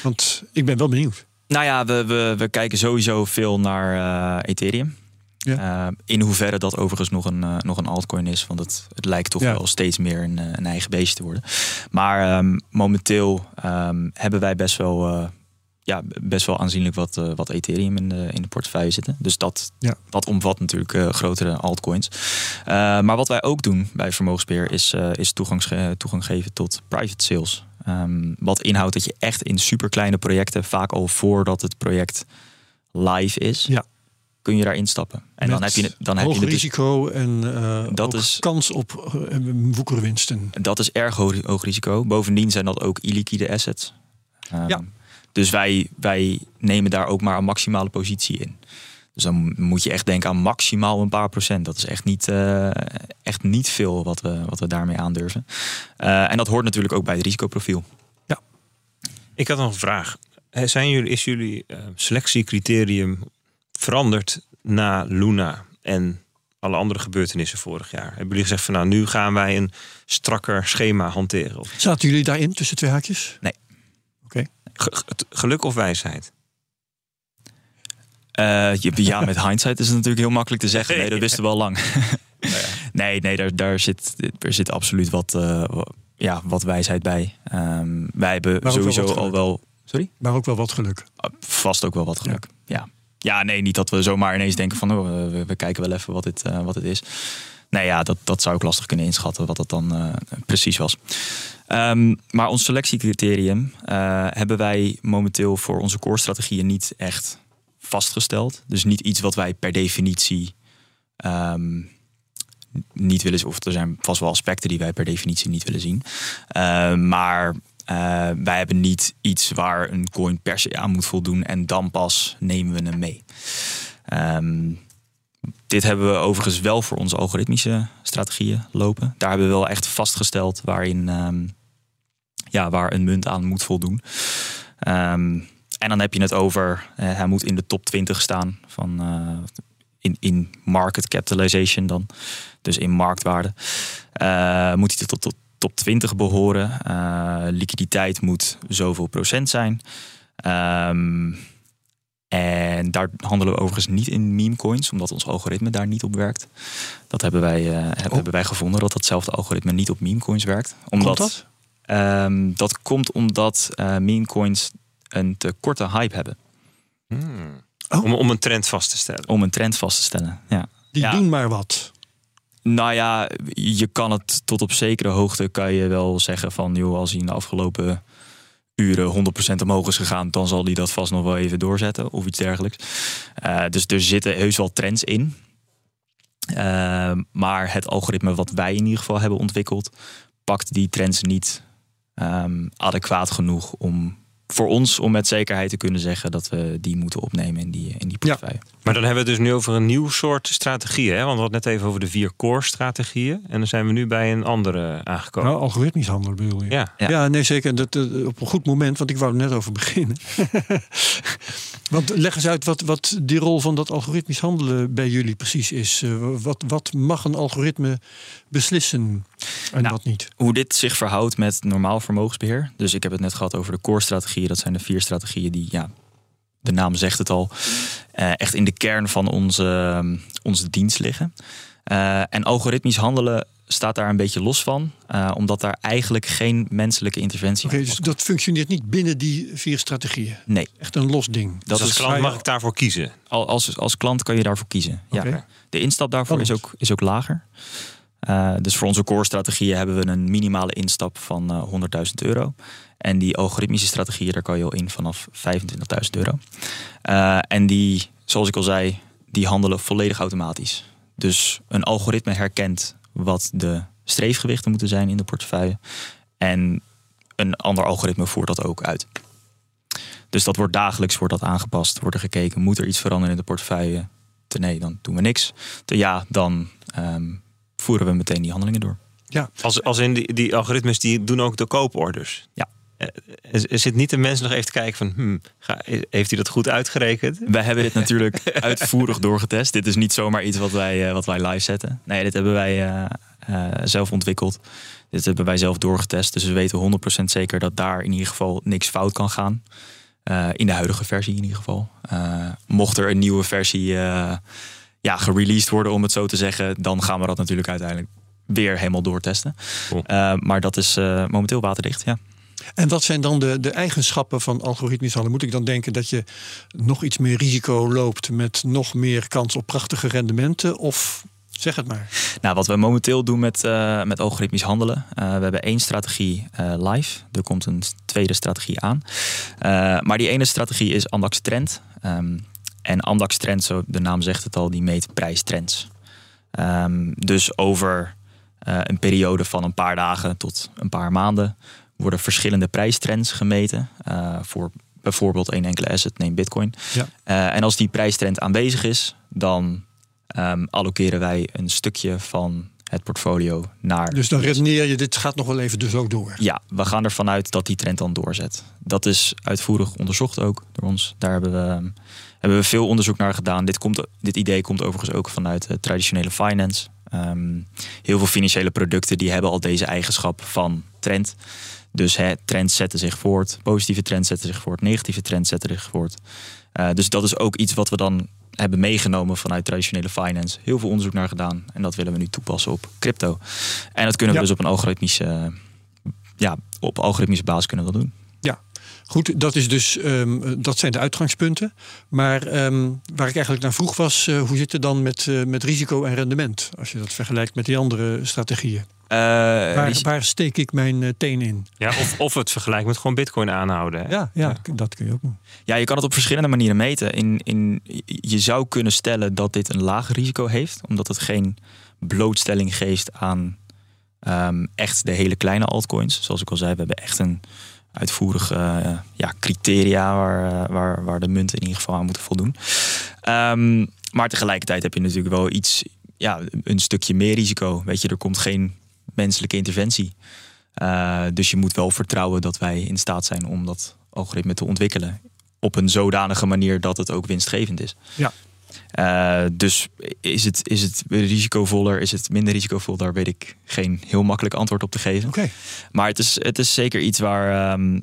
Want ik ben wel benieuwd. Nou ja, we, we, we kijken sowieso veel naar Ethereum. Ja. Uh, in hoeverre dat overigens nog een, uh, nog een altcoin is. Want het, het lijkt toch ja. wel steeds meer een, een, eigen beestje te worden. Maar um, momenteel um, hebben wij best wel, ja, best wel aanzienlijk wat, wat Ethereum in de, in de portefeuille zitten. Dus dat, ja. dat omvat natuurlijk grotere altcoins. maar wat wij ook doen bij vermogensbeheer is, is toegangs, toegang geven tot private sales. Um, wat inhoudt dat je echt in superkleine projecten, vaak al voordat het project live is, ja. Kun je daar instappen. En Met dan heb je dan heb je het risico en uh, dat is, kans op uh, woekerwinsten. Dat is erg hoog, hoog, risico. Bovendien zijn dat ook illiquide assets. Um, ja. Dus wij, wij nemen daar ook maar een maximale positie in. Dus dan moet je echt denken aan maximaal een paar procent. Dat is echt niet, uh, echt niet veel wat we, wat we daarmee aandurven. Uh, en dat hoort natuurlijk ook bij het risicoprofiel. Ja. Ik had nog een vraag. Zijn jullie, is jullie selectiecriterium veranderd na Luna en alle andere gebeurtenissen vorig jaar? Hebben jullie gezegd van nou, nu gaan wij een strakker schema hanteren? Of... Zaten jullie daarin tussen twee haakjes? Nee. Oké. Okay. Geluk of wijsheid? Uh, ja, met hindsight is het natuurlijk heel makkelijk te zeggen. Nee, dat wisten we al lang. nee, nee, daar, daar, zit, er zit absoluut wat, uh, ja, wat wijsheid bij. Um, wij hebben maar sowieso al wel. Sorry? Maar ook wel wat geluk. Uh, vast ook wel wat geluk. Ja. ja. Ja, nee, niet dat we zomaar ineens denken van oh, we, we, kijken wel even wat het, wat het is. Nee, ja, dat, dat zou ik lastig kunnen inschatten wat dat dan precies was. Um, maar ons selectiecriterium hebben wij momenteel voor onze core-strategieën niet echt vastgesteld. Dus niet iets wat wij per definitie um, niet willen Of er zijn vast wel aspecten die wij per definitie niet willen zien. Uh, maar uh, wij hebben niet iets waar een coin per se aan moet voldoen en dan pas nemen we hem mee. Um, dit hebben we overigens wel voor onze algoritmische strategieën lopen. Daar hebben we wel echt vastgesteld waarin um, ja, waar een munt aan moet voldoen. Um, en dan heb je het over, uh, hij moet in de top 20 staan van uh, in, in market capitalization dan. Dus in marktwaarde. Moet hij tot, tot top 20 behoren. liquiditeit moet zoveel procent zijn. Um, en daar handelen we overigens niet in meme coins, omdat ons algoritme daar niet op werkt. Dat hebben wij, uh, oh. hebben wij gevonden, dat datzelfde algoritme niet op meme coins werkt. Omdat, komt dat? Um, dat komt omdat uh, meme coins een te korte hype hebben. Hmm. Oh. Om, om een trend vast te stellen. Om een trend vast te stellen, ja. Die ja. doen maar wat. Nou ja, je kan het tot op zekere hoogte kan je wel zeggen van... joh, als hij in de afgelopen uren 100% omhoog is gegaan... dan zal hij dat vast nog wel even doorzetten of iets dergelijks. Uh, dus er zitten heus wel trends in. Uh, maar het algoritme wat wij in ieder geval hebben ontwikkeld... pakt die trends niet um, adequaat genoeg om voor ons om met zekerheid te kunnen zeggen dat we die moeten opnemen in die, in die portefeuille. Ja. Maar dan hebben we het dus nu over een nieuw soort strategie. Hè? Want we hadden net even over de vier core strategieën. En dan zijn we nu bij een andere aangekomen. Nou, algoritmisch handelen bedoel je? Ja, ja. ja nee zeker. Dat, op een goed moment, want ik wou er net over beginnen. want leg eens uit wat, wat die rol van dat algoritmisch handelen bij jullie precies is. Uh, wat, wat mag een algoritme beslissen en nou, wat niet? Hoe dit zich verhoudt met normaal vermogensbeheer. Dus ik heb het net gehad over de core strategieën. Dat zijn de vier strategieën die ja, de naam zegt het al, uh, echt in de kern van onze, onze dienst liggen. Uh, en algoritmisch handelen staat daar een beetje los van, uh, omdat daar eigenlijk geen menselijke interventie okay, dus dat functioneert niet binnen die vier strategieën? Nee. Echt een los ding? Dus als klant mag ik daarvoor kiezen? Als, als klant kan je daarvoor kiezen, okay. ja. De instap daarvoor is ook, is ook lager. Uh, dus voor onze core strategieën hebben we een minimale instap van uh, 100.000 euro. En die algoritmische strategieën, daar kan je al in vanaf 25.000 euro. Uh, en die, zoals ik al zei, die handelen volledig automatisch. Dus een algoritme herkent wat de streefgewichten moeten zijn in de portefeuille. En een ander algoritme voert dat ook uit. Dus dat wordt dagelijks wordt dat aangepast. Wordt er gekeken, moet er iets veranderen in de portefeuille? Te nee, dan doen we niks. Te ja, dan um, voeren we meteen die handelingen door. Ja. Als, als in die, die algoritmes die doen ook de kooporders. Ja. Er zit niet de mens nog even te kijken van, hmm, heeft hij dat goed uitgerekend? Wij hebben dit natuurlijk uitvoerig doorgetest. Dit is niet zomaar iets wat wij, uh, wat wij live zetten. Nee, dit hebben wij uh, uh, zelf ontwikkeld. Dit hebben wij zelf doorgetest. Dus we weten 100% zeker dat daar in ieder geval niks fout kan gaan. in de huidige versie in ieder geval. mocht er een nieuwe versie ja, gereleased worden, om het zo te zeggen, dan gaan we dat natuurlijk uiteindelijk weer helemaal doortesten. maar dat is momenteel waterdicht, ja. En wat zijn dan de, de eigenschappen van algoritmisch handelen? Moet ik dan denken dat je nog iets meer risico loopt met nog meer kans op prachtige rendementen? Of zeg het maar. Nou, wat we momenteel doen met, uh, met algoritmisch handelen. Uh, we hebben één strategie uh, live. Er komt een tweede strategie aan. maar die ene strategie is Amdax Trend. Um, en Amdax Trend, zo de naam zegt het al, die meet prijstrends. Um, dus over een periode van een paar dagen tot een paar maanden worden verschillende prijstrends gemeten uh, voor bijvoorbeeld één enkele asset, neem Bitcoin. Ja. Uh, en als die prijstrend aanwezig is, dan um, allokeren wij een stukje van het portfolio naar. Dus dan redeneer je, dit gaat nog wel even dus ook door. Ja, we gaan ervan uit dat die trend dan doorzet. Dat is uitvoerig onderzocht ook door ons. Daar hebben we, ehm, hebben we veel onderzoek naar gedaan. Dit, komt, dit idee komt overigens ook vanuit de traditionele finance. Um, heel veel financiële producten die hebben al deze eigenschap van trend. Dus hè, trends zetten zich voort, positieve trends zetten zich voort, negatieve trends zetten zich voort. Uh, dus dat is ook iets wat we dan hebben meegenomen vanuit traditionele finance. Heel veel onderzoek naar gedaan en dat willen we nu toepassen op crypto. En dat kunnen we dus op een algoritmische, ja, op algoritmische basis kunnen we dat doen. Ja, Goed, dat, is dus, um, dat zijn de uitgangspunten. Maar um, waar ik eigenlijk naar vroeg was, uh, hoe zit het dan met, uh, met risico en rendement? Als je dat vergelijkt met die andere strategieën. Uh, waar, waar, steek ik mijn uh, teen in? Ja, of, of het vergelijk met gewoon bitcoin aanhouden. Hè? Ja, ja, ja, dat kun je ook doen. Ja, je kan het op verschillende manieren meten. In, in, je zou kunnen stellen dat dit een laag risico heeft. Omdat het geen blootstelling geeft aan um, echt de hele kleine altcoins. Zoals ik al zei, we hebben echt een uitvoerige uh, ja, criteria waar, waar, waar de munten in ieder geval aan moeten voldoen. Um, maar tegelijkertijd heb je natuurlijk wel iets, ja, een stukje meer risico. Weet je, er komt geen menselijke interventie. Uh, dus je moet wel vertrouwen dat wij in staat zijn om dat algoritme te ontwikkelen. Op een zodanige manier dat het ook winstgevend is. Ja. Uh, dus is het, is het risicovoller, is het minder risicovol? Daar weet ik geen heel makkelijk antwoord op te geven. Okay. Maar het is, het is zeker iets waar, um, uh,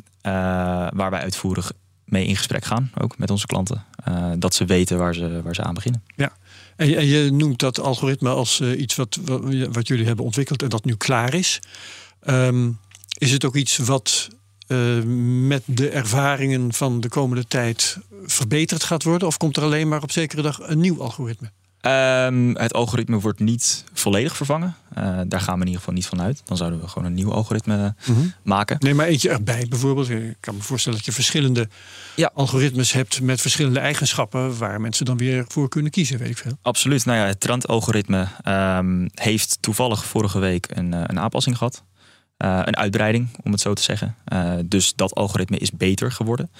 waar wij uitvoerig mee in gesprek gaan, ook met onze klanten. Dat ze weten waar ze, waar ze aan beginnen. Ja. En je, noemt dat algoritme als iets wat, wat, jullie hebben ontwikkeld en dat nu klaar is. Um, is het ook iets wat uh, met de ervaringen van de komende tijd verbeterd gaat worden? Of komt er alleen maar op zekere dag een nieuw algoritme? Um, het algoritme wordt niet volledig vervangen. Uh, daar gaan we in ieder geval niet van uit. Dan zouden we gewoon een nieuw algoritme mm -hmm. maken. Neem maar eentje erbij bijvoorbeeld. Ik kan me voorstellen dat je verschillende ja. algoritmes hebt met verschillende eigenschappen waar mensen dan weer voor kunnen kiezen, weet ik veel. Absoluut. Nou ja, het trendalgoritme um, heeft toevallig vorige week een, een aanpassing gehad. Uh, een uitbreiding, om het zo te zeggen. Uh, dus dat algoritme is beter geworden.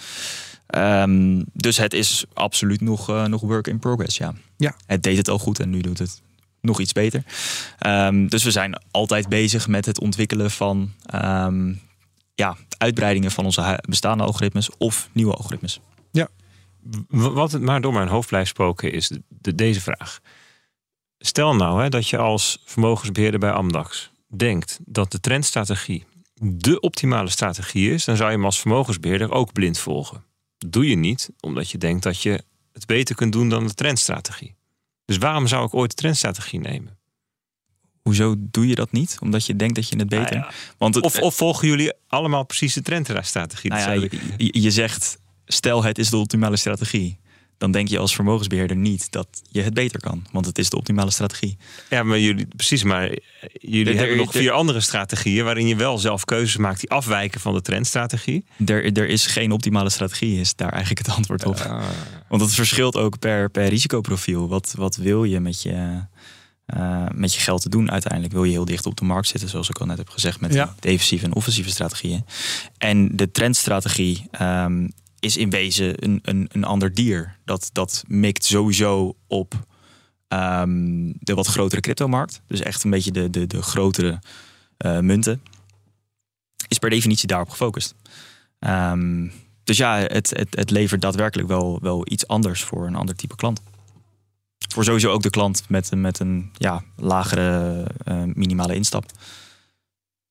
Um, dus het is absoluut nog, uh, nog work in progress, ja. ja. Het deed het al goed en nu doet het nog iets beter. Um, dus we zijn altijd bezig met het ontwikkelen van um, ja, uitbreidingen van onze bestaande algoritmes of nieuwe algoritmes. Ja. Wat het maar door mijn hoofd blijft spoken is de, deze vraag. Stel nou hè, dat je als vermogensbeheerder bij Amdax denkt dat de trendstrategie de optimale strategie is, dan zou je hem als vermogensbeheerder ook blind volgen. Dat doe je niet, omdat je denkt dat je het beter kunt doen dan de trendstrategie. Dus waarom zou ik ooit de trendstrategie nemen? Hoezo doe je dat niet? Omdat je denkt dat je het beter. Nou ja. Want of, of, volgen jullie allemaal precies de trendstrategie? Nou ja, je, je zegt, stel het is de optimale strategie dan denk je als vermogensbeheerder niet dat je het beter kan. Want het is de optimale strategie. Ja, maar jullie, precies, maar jullie hebben nog vier andere strategieën waarin je wel zelf keuzes maakt die afwijken van de trendstrategie. Er, er is geen optimale strategie, is daar eigenlijk het antwoord op. Uh. Want het verschilt ook per, per risicoprofiel. Wat, wat wil je met je, uh, met je geld te doen uiteindelijk? Wil je heel dicht op de markt zitten, zoals ik al net heb gezegd, met ja. defensieve en offensieve strategieën. En de trendstrategie um, is in wezen een, een, een ander dier. Dat, dat mikt sowieso op um, de wat grotere cryptomarkt. Dus echt een beetje de, de, de grotere uh, munten. Is per definitie daarop gefocust. Um, dus ja, het, het, het levert daadwerkelijk wel, wel iets anders voor een ander type klant. Voor sowieso ook de klant met, met een ja, lagere uh, minimale instap.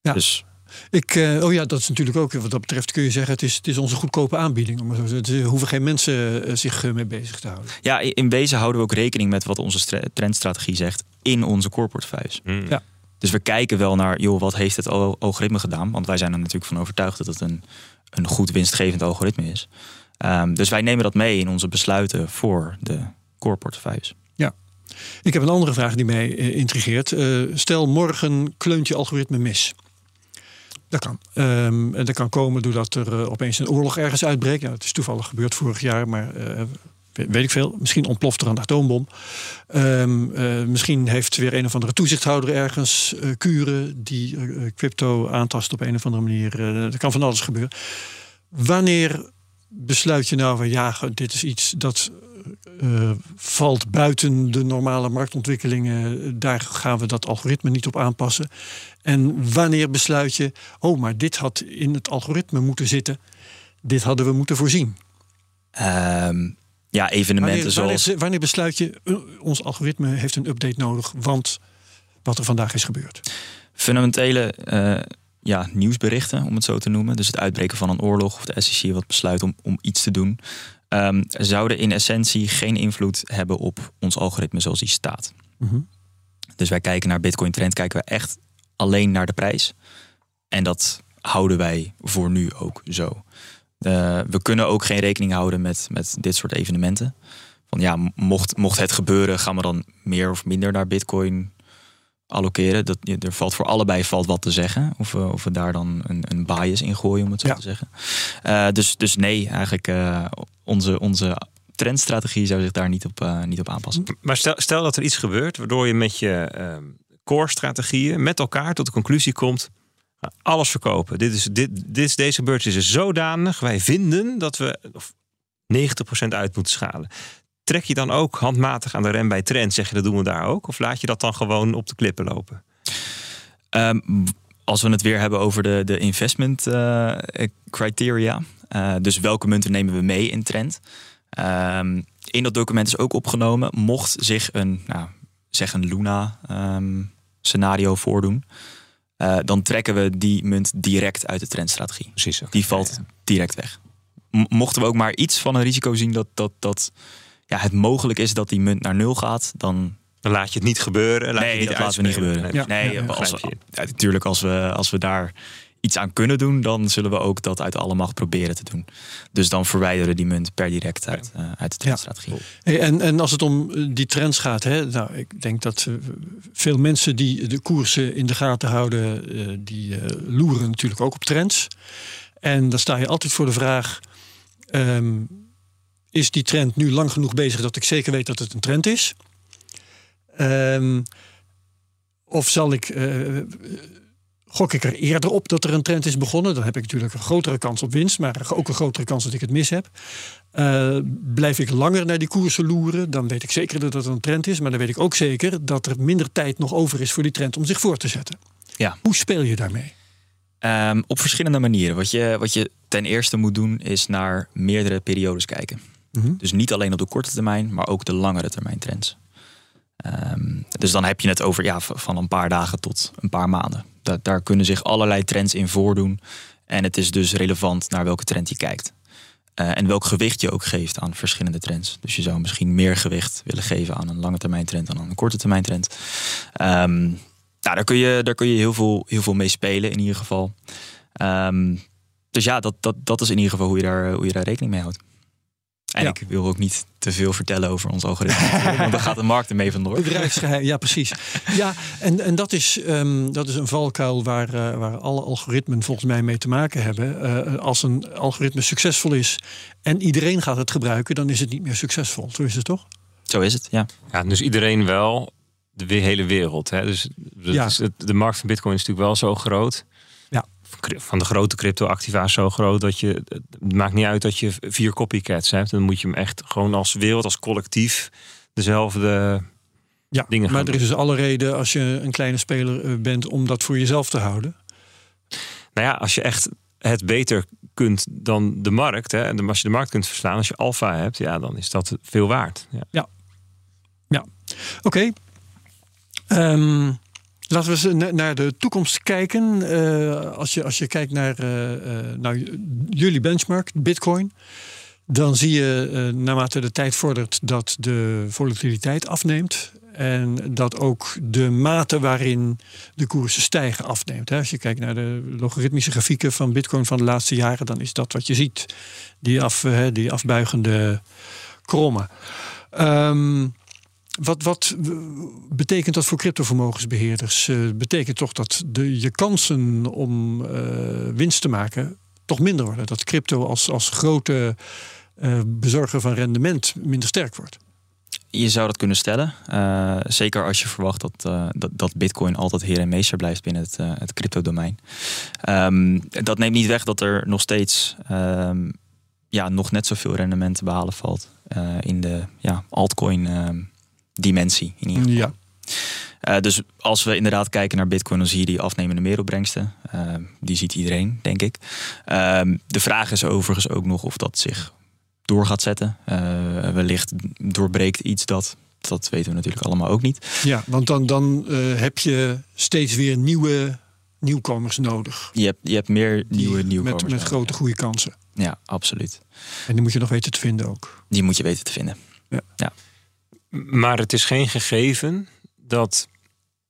Ja. Dus Ik, uh, oh ja, dat is natuurlijk ook, wat dat betreft kun je zeggen, het is, het is onze goedkope aanbieding. Maar er hoeven geen mensen uh, zich mee bezig te houden. Ja, in wezen houden we ook rekening met wat onze trendstrategie zegt in onze core portefeuilles. Mm. Ja. Dus we kijken wel naar, joh, wat heeft het algoritme gedaan? Want wij zijn er natuurlijk van overtuigd dat het een, een goed winstgevend algoritme is. Um, dus wij nemen dat mee in onze besluiten voor de core portefeuilles. Ja. Ik heb een andere vraag die mij uh, intrigeert. Uh, stel morgen kleunt je algoritme mis. Dat kan. Um, dat kan komen doordat er uh, opeens een oorlog ergens uitbreekt. Ja, het is toevallig gebeurd vorig jaar, maar weet ik veel. Misschien ontploft er een atoombom. Um, uh, misschien heeft weer een of andere toezichthouder ergens kuren die crypto aantast op een of andere manier. er kan van alles gebeuren. Wanneer besluit je nou van ja, dit is iets dat valt buiten de normale marktontwikkelingen. Daar gaan we dat algoritme niet op aanpassen. En wanneer besluit je, oh, maar dit had in het algoritme moeten zitten. Dit hadden we moeten voorzien. Um ja, evenementen wanneer, zoals... Wanneer, besluit je, uh, ons algoritme heeft een update nodig, want wat er vandaag is gebeurd? Fundamentele uh, ja, nieuwsberichten, om het zo te noemen. Dus het uitbreken van een oorlog of de SEC wat besluit om, om iets te doen. Um, zouden in essentie geen invloed hebben op ons algoritme zoals die staat. Mm -hmm. Dus wij kijken naar Bitcoin Trend, kijken we echt alleen naar de prijs. En dat houden wij voor nu ook zo. Uh, we kunnen ook geen rekening houden met, met dit soort evenementen. Van ja, mocht, mocht het gebeuren, gaan we dan meer of minder naar Bitcoin allokeren. Dat, er valt voor allebei valt wat te zeggen. Of we, of we daar dan een, een bias in gooien, om het zo Ja. te zeggen. Uh, dus, dus nee, eigenlijk uh, onze, onze trendstrategie zou zich daar niet op, uh, niet op aanpassen. Maar stel, stel dat er iets gebeurt waardoor je met je ehm, core-strategieën met elkaar tot de conclusie komt: alles verkopen. Dit is, dit, dit is, deze beurs is zodanig. Wij vinden dat we of 90% uit moeten schalen. Trek je dan ook handmatig aan de rem bij trend? Zeg je dat doen we daar ook? Of laat je dat dan gewoon op de klippen lopen? Um, als we het weer hebben over de, de investment uh, criteria. Uh, dus welke munten nemen we mee in trend? Um, in dat document is ook opgenomen, mocht zich een, nou, zeg een Luna um, scenario voordoen. Uh, dan trekken we die munt direct uit de trendstrategie. Precies. Okay. Die valt direct weg. Mochten we ook maar iets van een risico zien dat, dat, dat ja, het mogelijk is dat die munt naar nul gaat, dan. Dan laat je het niet gebeuren. Laat nee, je niet dat laten we niet gebeuren. Nee, ja, nee ja, als we, natuurlijk, als we, als we daar iets aan kunnen doen, dan zullen we ook dat uit alle macht proberen te doen. Dus dan verwijderen die munt per direct uit, uh, uit de trendstrategie. Hey, en, en als het om die trends gaat, hè, nou, ik denk dat uh, veel mensen die de koersen in de gaten houden, uh, die loeren natuurlijk ook op trends. En dan sta je altijd voor de vraag: um, is die trend nu lang genoeg bezig dat ik zeker weet dat het een trend is? Um, of zal ik gok ik er eerder op dat er een trend is begonnen. Dan heb ik natuurlijk een grotere kans op winst, maar ook een grotere kans dat ik het mis heb. Uh, blijf ik langer naar die koersen loeren, dan weet ik zeker dat het een trend is. Maar dan weet ik ook zeker dat er minder tijd nog over is voor die trend om zich voor te zetten. Ja. Hoe speel je daarmee? Um, op verschillende manieren. Wat je, wat je ten eerste moet doen, is naar meerdere periodes kijken. -hmm. Dus niet alleen op de korte termijn, maar ook de langere termijn trends. Um, dus dan heb je het over ja, van een paar dagen tot een paar maanden. Da daar kunnen zich allerlei trends in voordoen. En het is dus relevant naar welke trend je kijkt. Uh, en welk gewicht je ook geeft aan verschillende trends. Dus je zou misschien meer gewicht willen geven aan een lange termijn trend dan aan een korte termijn trend. Um, nou, daar kun je, daar kun je heel, veel, heel veel mee spelen in ieder geval. Um, dus ja, dat, dat, dat is in ieder geval hoe je daar, hoe je daar rekening mee houdt. En Ja. ik wil ook niet te veel vertellen over ons algoritme. want dan gaat de markt ermee vandoor. Bedrijfsgeheim, ja precies. Ja, en, en dat, is, um, dat is een valkuil waar, uh, waar alle algoritmen volgens mij mee te maken hebben. Uh, als een algoritme succesvol is en iedereen gaat het gebruiken, dan is het niet meer succesvol. Zo is het toch? Zo is het, ja. Ja, dus iedereen wel, de hele wereld. Hè? Dus dat Ja. het, de markt van Bitcoin is natuurlijk wel zo groot. Ja. Van de grote crypto-activa zo groot dat je. Het maakt niet uit dat je vier copycats hebt. Dan moet je hem echt gewoon als wereld, als collectief dezelfde Ja, dingen maar er is dus alle reden als je een kleine speler uh, bent om dat voor jezelf te houden. Nou ja, als je echt het beter kunt dan de markt, hè, en als je de markt kunt verslaan, als je alfa hebt, ja, dan is dat veel waard. Ja. Oké. Okay. Um, Laten we eens naar de toekomst kijken. Uh, als, je, als je kijkt naar, uh, naar jullie benchmark, Bitcoin. Dan zie je naarmate de tijd vordert dat de volatiliteit afneemt. En dat ook de mate waarin de koersen stijgen afneemt. Als je kijkt naar de logaritmische grafieken van Bitcoin van de laatste jaren, dan is dat wat je ziet. Die, af, die afbuigende krommen. Um, wat, wat betekent dat voor cryptovermogensbeheerders? Uh, betekent toch dat de, je kansen om uh, winst te maken toch minder worden? Dat crypto als, als grote uh, bezorger van rendement minder sterk wordt? Je zou dat kunnen stellen. zeker als je verwacht dat, dat, dat, Bitcoin altijd heer en meester blijft binnen het, het crypto-domein. Um, dat neemt niet weg dat er nog steeds um, ja, nog net zoveel rendement te behalen valt in de ja, altcoin ehm, dimensie in ieder geval. Ja. Uh, dus als we inderdaad kijken naar Bitcoin, dan zie je die afnemende meeropbrengsten. Uh, die ziet iedereen, denk ik. Uh, de vraag is overigens ook nog of dat zich door gaat zetten. Eh, wellicht doorbreekt iets dat. Dat weten we natuurlijk allemaal ook niet. Ja, want dan, dan heb je steeds weer nieuwe nieuwkomers nodig. Je hebt, je hebt meer nieuwe nieuwkomers. Met, met grote goede kansen. Ja, absoluut. En die moet je nog weten te vinden ook. Die moet je weten te vinden. Ja. ja. Maar het is geen gegeven dat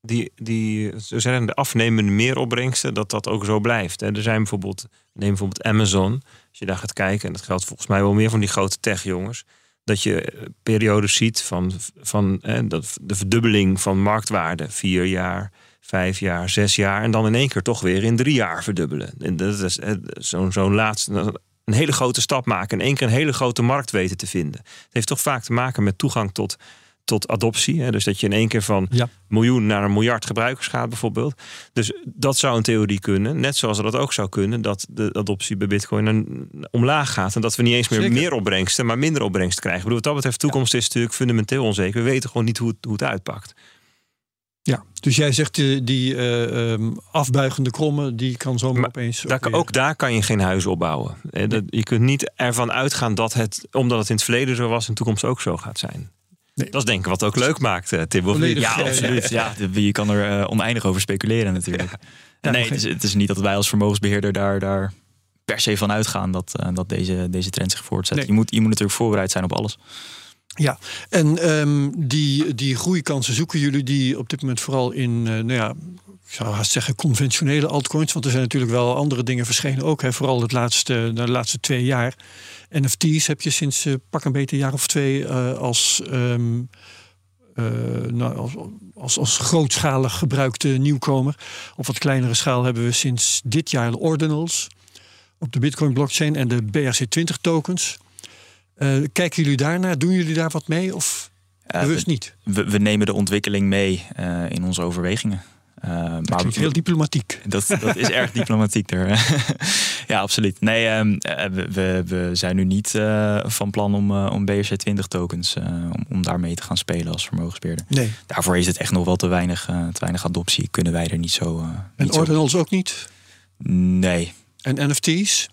die, die zijn de afnemende meeropbrengsten, dat dat ook zo blijft. Er zijn bijvoorbeeld, neem bijvoorbeeld Amazon. Als je daar gaat kijken, en dat geldt volgens mij wel meer van die grote tech-jongens. Dat je eh, periodes ziet van, van de verdubbeling van marktwaarde. Vier jaar, vijf jaar, zes jaar. En dan in één keer toch weer in drie jaar verdubbelen. En dat is zo'n zo'n laatste een hele grote stap maken. In één keer een hele grote markt weten te vinden. Het heeft toch vaak te maken met toegang tot, tot adoptie. Hè? Dus dat je in één keer van miljoen naar een miljard gebruikers gaat bijvoorbeeld. Dus dat zou in theorie kunnen. Net zoals dat ook zou kunnen dat de adoptie bij bitcoin omlaag gaat. En dat we niet eens meer meer opbrengsten, maar minder opbrengst krijgen. Ik bedoel, wat dat betreft, toekomst is natuurlijk fundamenteel onzeker. We weten gewoon niet hoe hoe het uitpakt. Ja, dus jij zegt die, die uh, um, afbuigende krommen, die kan zomaar opeens. Daar, ook daar kan je geen huis opbouwen. Dat, je kunt niet ervan uitgaan dat het, omdat het in het verleden zo was, in de toekomst ook zo gaat zijn. Nee. Dat is denk ik wat ook leuk maakt, uh, Tim. Ja, absoluut. Ja, je kan er uh, oneindig over speculeren natuurlijk. nee, het is, het is, niet dat wij als vermogensbeheerder daar, daar per se van uitgaan dat, uh, dat deze, deze trend zich voortzet. Je, moet, je moet natuurlijk voorbereid zijn op alles. Ja, en um, die, die groeikansen zoeken jullie die op dit moment vooral in, uh, nou ja, ik zou haast zeggen conventionele altcoins. Want er zijn natuurlijk wel andere dingen verschenen ook. Hè, vooral het laatste, de laatste twee jaar. NFT's heb je sinds uh, pak een beetje een jaar of twee uh, als, um, nou, als, als, als grootschalig gebruikte nieuwkomer. Op wat kleinere schaal hebben we sinds dit jaar de ordinals op de Bitcoin blockchain en de BRC20 tokens. Uh, kijken jullie daarnaar? Doen jullie daar wat mee of uh, bewust niet? We, we, nemen de ontwikkeling mee uh, in onze overwegingen. dat maar heel diplomatiek. Dat, dat is erg diplomatiek ja, absoluut. Nee, um, we, we, zijn nu niet van plan om, om BRC20 tokens, om, om daarmee te gaan spelen als vermogensbeheerder. Nee. Daarvoor is het echt nog wel te weinig, te weinig adoptie. Kunnen wij er niet zo. en ordinals ook niet? Nee. En NFT's?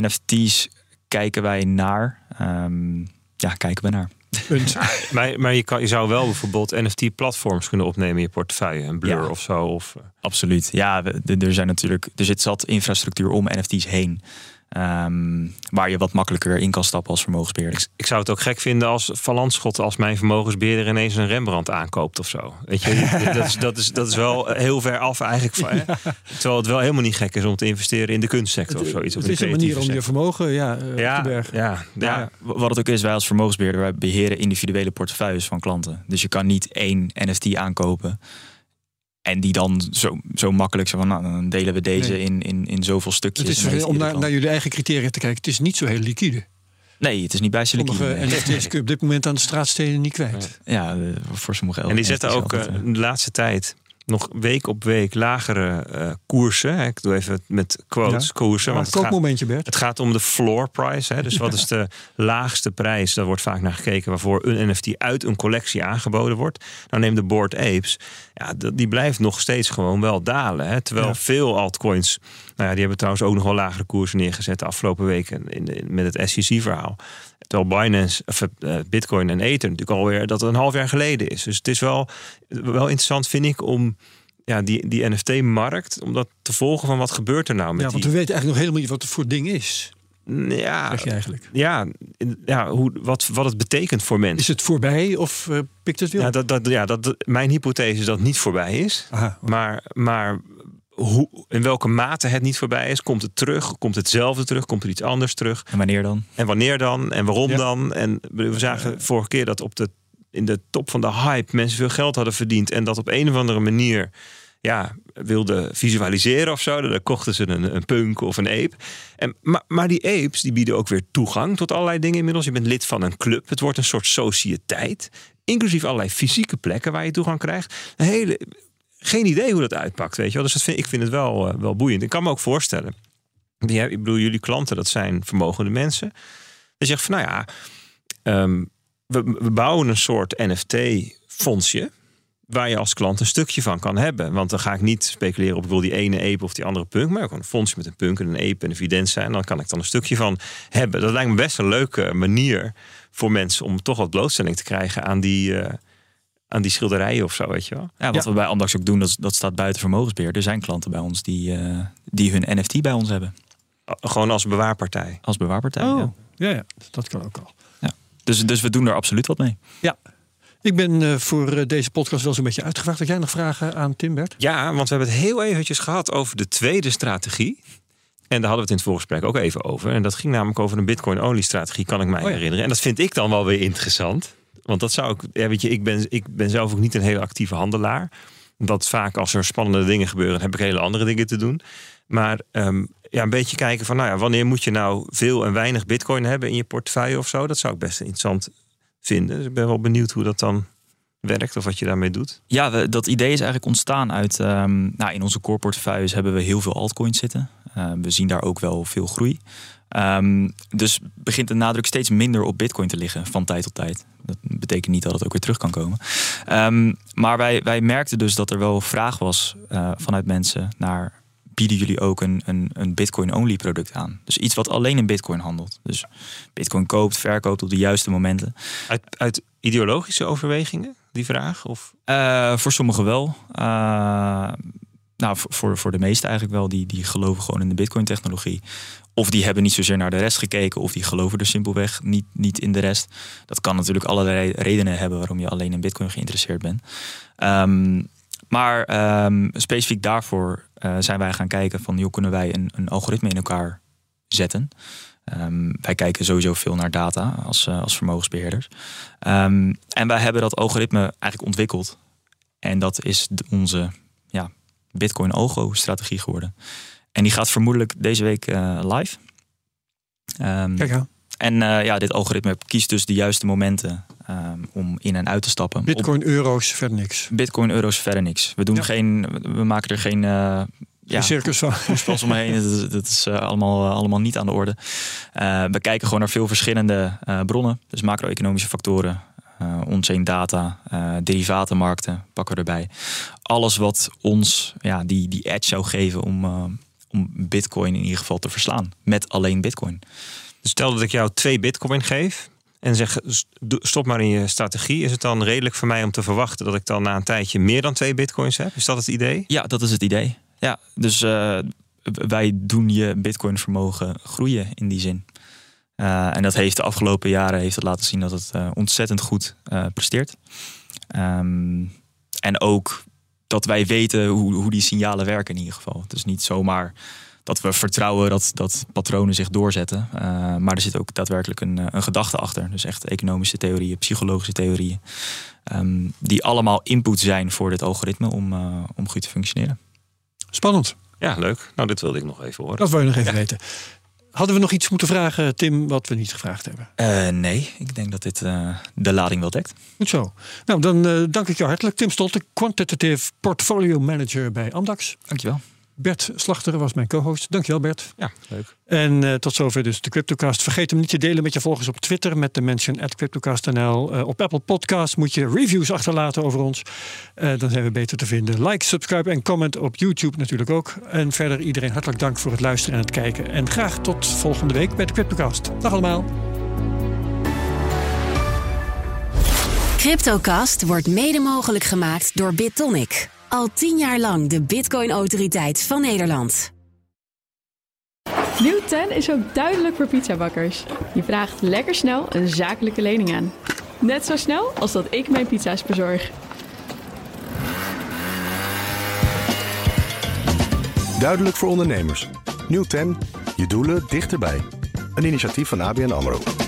NFT's kijken wij naar. Um, ja, kijken we naar. Punt. maar maar je, kan, je zou wel bijvoorbeeld NFT-platforms kunnen opnemen in je portefeuille. Een Blur of zo. Of... Absoluut. Ja, er zijn natuurlijk. Er zit zat infrastructuur om NFT's heen. Um, waar je wat makkelijker in kan stappen als vermogensbeheerder. Ik, ik zou het ook gek vinden als Van als mijn vermogensbeheerder ineens een Rembrandt aankoopt of zo. Weet je, dat, is, dat, is, dat is wel heel ver af eigenlijk. Van, hè? Terwijl het wel helemaal niet gek is om te investeren in de kunstsector of zoiets. Het is een manier om je vermogen ja, uh, ja, te bergen. Ja, ja. ja, Wat het ook is, wij als vermogensbeheerder, wij beheren individuele portefeuilles van klanten. Dus je kan niet één NFT aankopen en die dan zo, zo makkelijk zo van, nou, dan delen we deze in, in, in zoveel stukjes. Het is om naar, naar, jullie eigen criteria te kijken. Het is niet zo heel liquide. Nee, het is niet bij liquide. En dat kun je op dit moment aan de straatsteden niet kwijt. Ja, voor sommige En die zetten ook uh, de laatste tijd nog week op week lagere uh, koersen. Ik doe even met quotes koersen. want het, gaat, momentje, Bert. het gaat om de floor price. Hè. Dus wat is de laagste prijs? Daar wordt vaak naar gekeken waarvoor een NFT uit een collectie aangeboden wordt. Nou neem de Board Apes. Ja, die blijft nog steeds gewoon wel dalen. Hè. Terwijl veel altcoins, nou ja, die hebben trouwens ook nog wel lagere koersen neergezet de afgelopen weken in, in, met het SEC-verhaal. Terwijl Binance, of, uh, Bitcoin en Ether natuurlijk alweer dat een half jaar geleden is. Dus het is wel, wel interessant, vind ik, om ja, die, die NFT-markt, om dat te volgen van wat gebeurt er nou met Ja, want die... we weten eigenlijk nog helemaal niet wat het voor ding is. Ja, Zeg je eigenlijk. ja, ja hoe, wat, wat het betekent voor mensen. Is het voorbij of eh, pikt het weer? Ja, dat, dat, ja dat, mijn hypothese is dat het niet voorbij is. Aha, Maar, maar hoe, in welke mate het niet voorbij is, komt het terug? Komt hetzelfde terug? Komt er iets anders terug? En wanneer dan? En wanneer dan? En waarom Ja. dan? En we zagen vorige keer dat op de, in de top van de hype mensen veel geld hadden verdiend. En dat op een of andere manier ja, wilden visualiseren of zo. Dan kochten ze een, een punk of een ape. En, maar, maar die apes die bieden ook weer toegang tot allerlei dingen inmiddels. Je bent lid van een club. Het wordt een soort sociëteit. Inclusief allerlei fysieke plekken waar je toegang krijgt. Een hele, geen idee hoe dat uitpakt, weet je wel. Dus dat vind, ik vind het wel, eh, wel boeiend. Ik kan me ook voorstellen. Die, ik bedoel, jullie klanten, dat zijn vermogende mensen. Je zegt van, nou ja, ehm, we, we bouwen een soort NFT-fondsje. Waar je als klant een stukje van kan hebben. Want dan ga ik niet speculeren op wil die ene ape of die andere punk. Maar gewoon een fondsje met een punk en een ape en een videnza. En dan kan ik dan een stukje van hebben. Dat lijkt me best een leuke manier voor mensen om toch wat blootstelling te krijgen aan die, eh, aan die schilderijen of zo, weet je wel. Ja, wat we bij Amdax ook doen, dat, dat staat buiten vermogensbeheer. Er zijn klanten bij ons die, eh, die hun NFT bij ons hebben. Gewoon als bewaarpartij. Als bewaarpartij. Oh, ja. ja, ja, dat kan ook al. Dus, dus we doen er absoluut wat mee. Ja. Ik ben eh, voor eh, deze podcast wel zo'n beetje uitgevraagd. Had jij nog vragen aan Tim Bert? Ja, want we hebben het heel eventjes gehad over de tweede strategie. En daar hadden we het in het voorgesprek ook even over. En dat ging namelijk over een Bitcoin-only strategie, kan ik mij Oh ja. herinneren. En dat vind ik dan wel weer interessant. Want dat zou ik, ja, weet je, ik ben, ik ben zelf ook niet een hele actieve handelaar. Dat vaak als er spannende dingen gebeuren, heb ik hele andere dingen te doen. Maar ehm, ja, een beetje kijken van, nou ja, wanneer moet je nou veel en weinig Bitcoin hebben in je portefeuille of zo? Dat zou ik best interessant vinden. Dus ik ben wel benieuwd hoe dat dan werkt of wat je daarmee doet. Ja, dat idee is eigenlijk ontstaan uit... ehm, nou, in onze core portefeuilles hebben we heel veel altcoins zitten. Eh, we zien daar ook wel veel groei. Ehm, dus begint de nadruk steeds minder op bitcoin te liggen van tijd tot tijd. Dat betekent niet dat het ook weer terug kan komen. Ehm, maar wij, wij merkten dus dat er wel vraag was eh, vanuit mensen naar... bieden jullie ook een, een, een bitcoin-only product aan? Dus iets wat alleen in bitcoin handelt. Dus bitcoin koopt, verkoopt op de juiste momenten. Uit, uit ideologische overwegingen, die vraag? Of Eh, voor sommigen wel. Eh, nou, voor- voor, de meesten eigenlijk wel. Die, die geloven gewoon in de Bitcoin-technologie. Of die hebben niet zozeer naar de rest gekeken. Of die geloven er simpelweg niet, niet in de rest. Dat kan natuurlijk allerlei redenen hebben waarom je alleen in Bitcoin geïnteresseerd bent. Ehm, maar ehm, specifiek daarvoor eh, zijn wij gaan kijken van... Joh, kunnen wij een, een algoritme in elkaar zetten? Ehm, wij kijken sowieso veel naar data als, eh, als vermogensbeheerders. En wij hebben dat algoritme eigenlijk ontwikkeld. En dat is onze ja, Bitcoin Algo-strategie geworden. En die gaat vermoedelijk deze week eh, live. Ehm, Kijk aan. en eh, ja, dit algoritme kiest dus de juiste momenten ehm, om in en uit te stappen. Op Bitcoin, euro's, verder niks. Bitcoin, euro's, verder niks. We, doen Ja. geen, we maken er geen eh, Ja. circus van. poespas omheen. Dat is, dat is allemaal, allemaal niet aan de orde. We kijken gewoon naar veel verschillende bronnen. Dus macro-economische factoren, on-chain data, eh, derivatenmarkten pakken we erbij. Alles wat ons ja, die, die edge zou geven om, eh, om bitcoin in ieder geval te verslaan. Met alleen bitcoin. Dus stel dat ik jou twee bitcoin geef en zeg stop maar in je strategie. Is het dan redelijk voor mij om te verwachten dat ik dan na een tijdje meer dan twee bitcoins heb? Is dat het idee? Ja, dat is het idee. Ja, dus wij doen je bitcoin vermogen groeien in die zin. Eh, en dat heeft de afgelopen jaren heeft het laten zien dat het eh, ontzettend goed eh, presteert. Ehm, en ook dat wij weten hoe, hoe die signalen werken in ieder geval. Het is niet zomaar dat we vertrouwen dat, dat patronen zich doorzetten. Eh, maar er zit ook daadwerkelijk een, een gedachte achter. Dus echt economische theorieën, psychologische theorieën. ehm, die allemaal input zijn voor dit algoritme om, om goed te functioneren. Spannend. Ja, leuk. Nou, dit wilde ik nog even horen. Dat wil je nog even weten. Hadden we nog iets moeten vragen, Tim, wat we niet gevraagd hebben? Eh, nee, ik denk dat dit eh, de lading wel dekt. Goed zo. Nou, dan eh, dank ik jou hartelijk. Tim Stolte, Quantitative Portfolio Manager bij Amdax. Dankjewel. Bert Slachter was mijn co-host. Dankjewel Bert. Ja, leuk. En eh, tot zover dus de CryptoCast. Vergeet hem niet te delen met je volgers op Twitter met de mention at CryptoCast.nl. Eh, op Apple Podcasts moet je reviews achterlaten over ons. Eh, dan zijn we beter te vinden. Like, subscribe en comment op YouTube natuurlijk ook. En verder iedereen hartelijk dank voor het luisteren en het kijken. En graag tot volgende week bij de CryptoCast. Dag allemaal. Cryptocast wordt mede mogelijk gemaakt door BitTonic. Al tien jaar lang de Bitcoin-autoriteit van Nederland. Nieuw 10 is ook duidelijk voor pizzabakkers. Je vraagt lekker snel een zakelijke lening aan. Net zo snel als dat ik mijn pizza's bezorg. Duidelijk voor ondernemers. Nieuw 10, je doelen dichterbij. Een initiatief van ABN AMRO.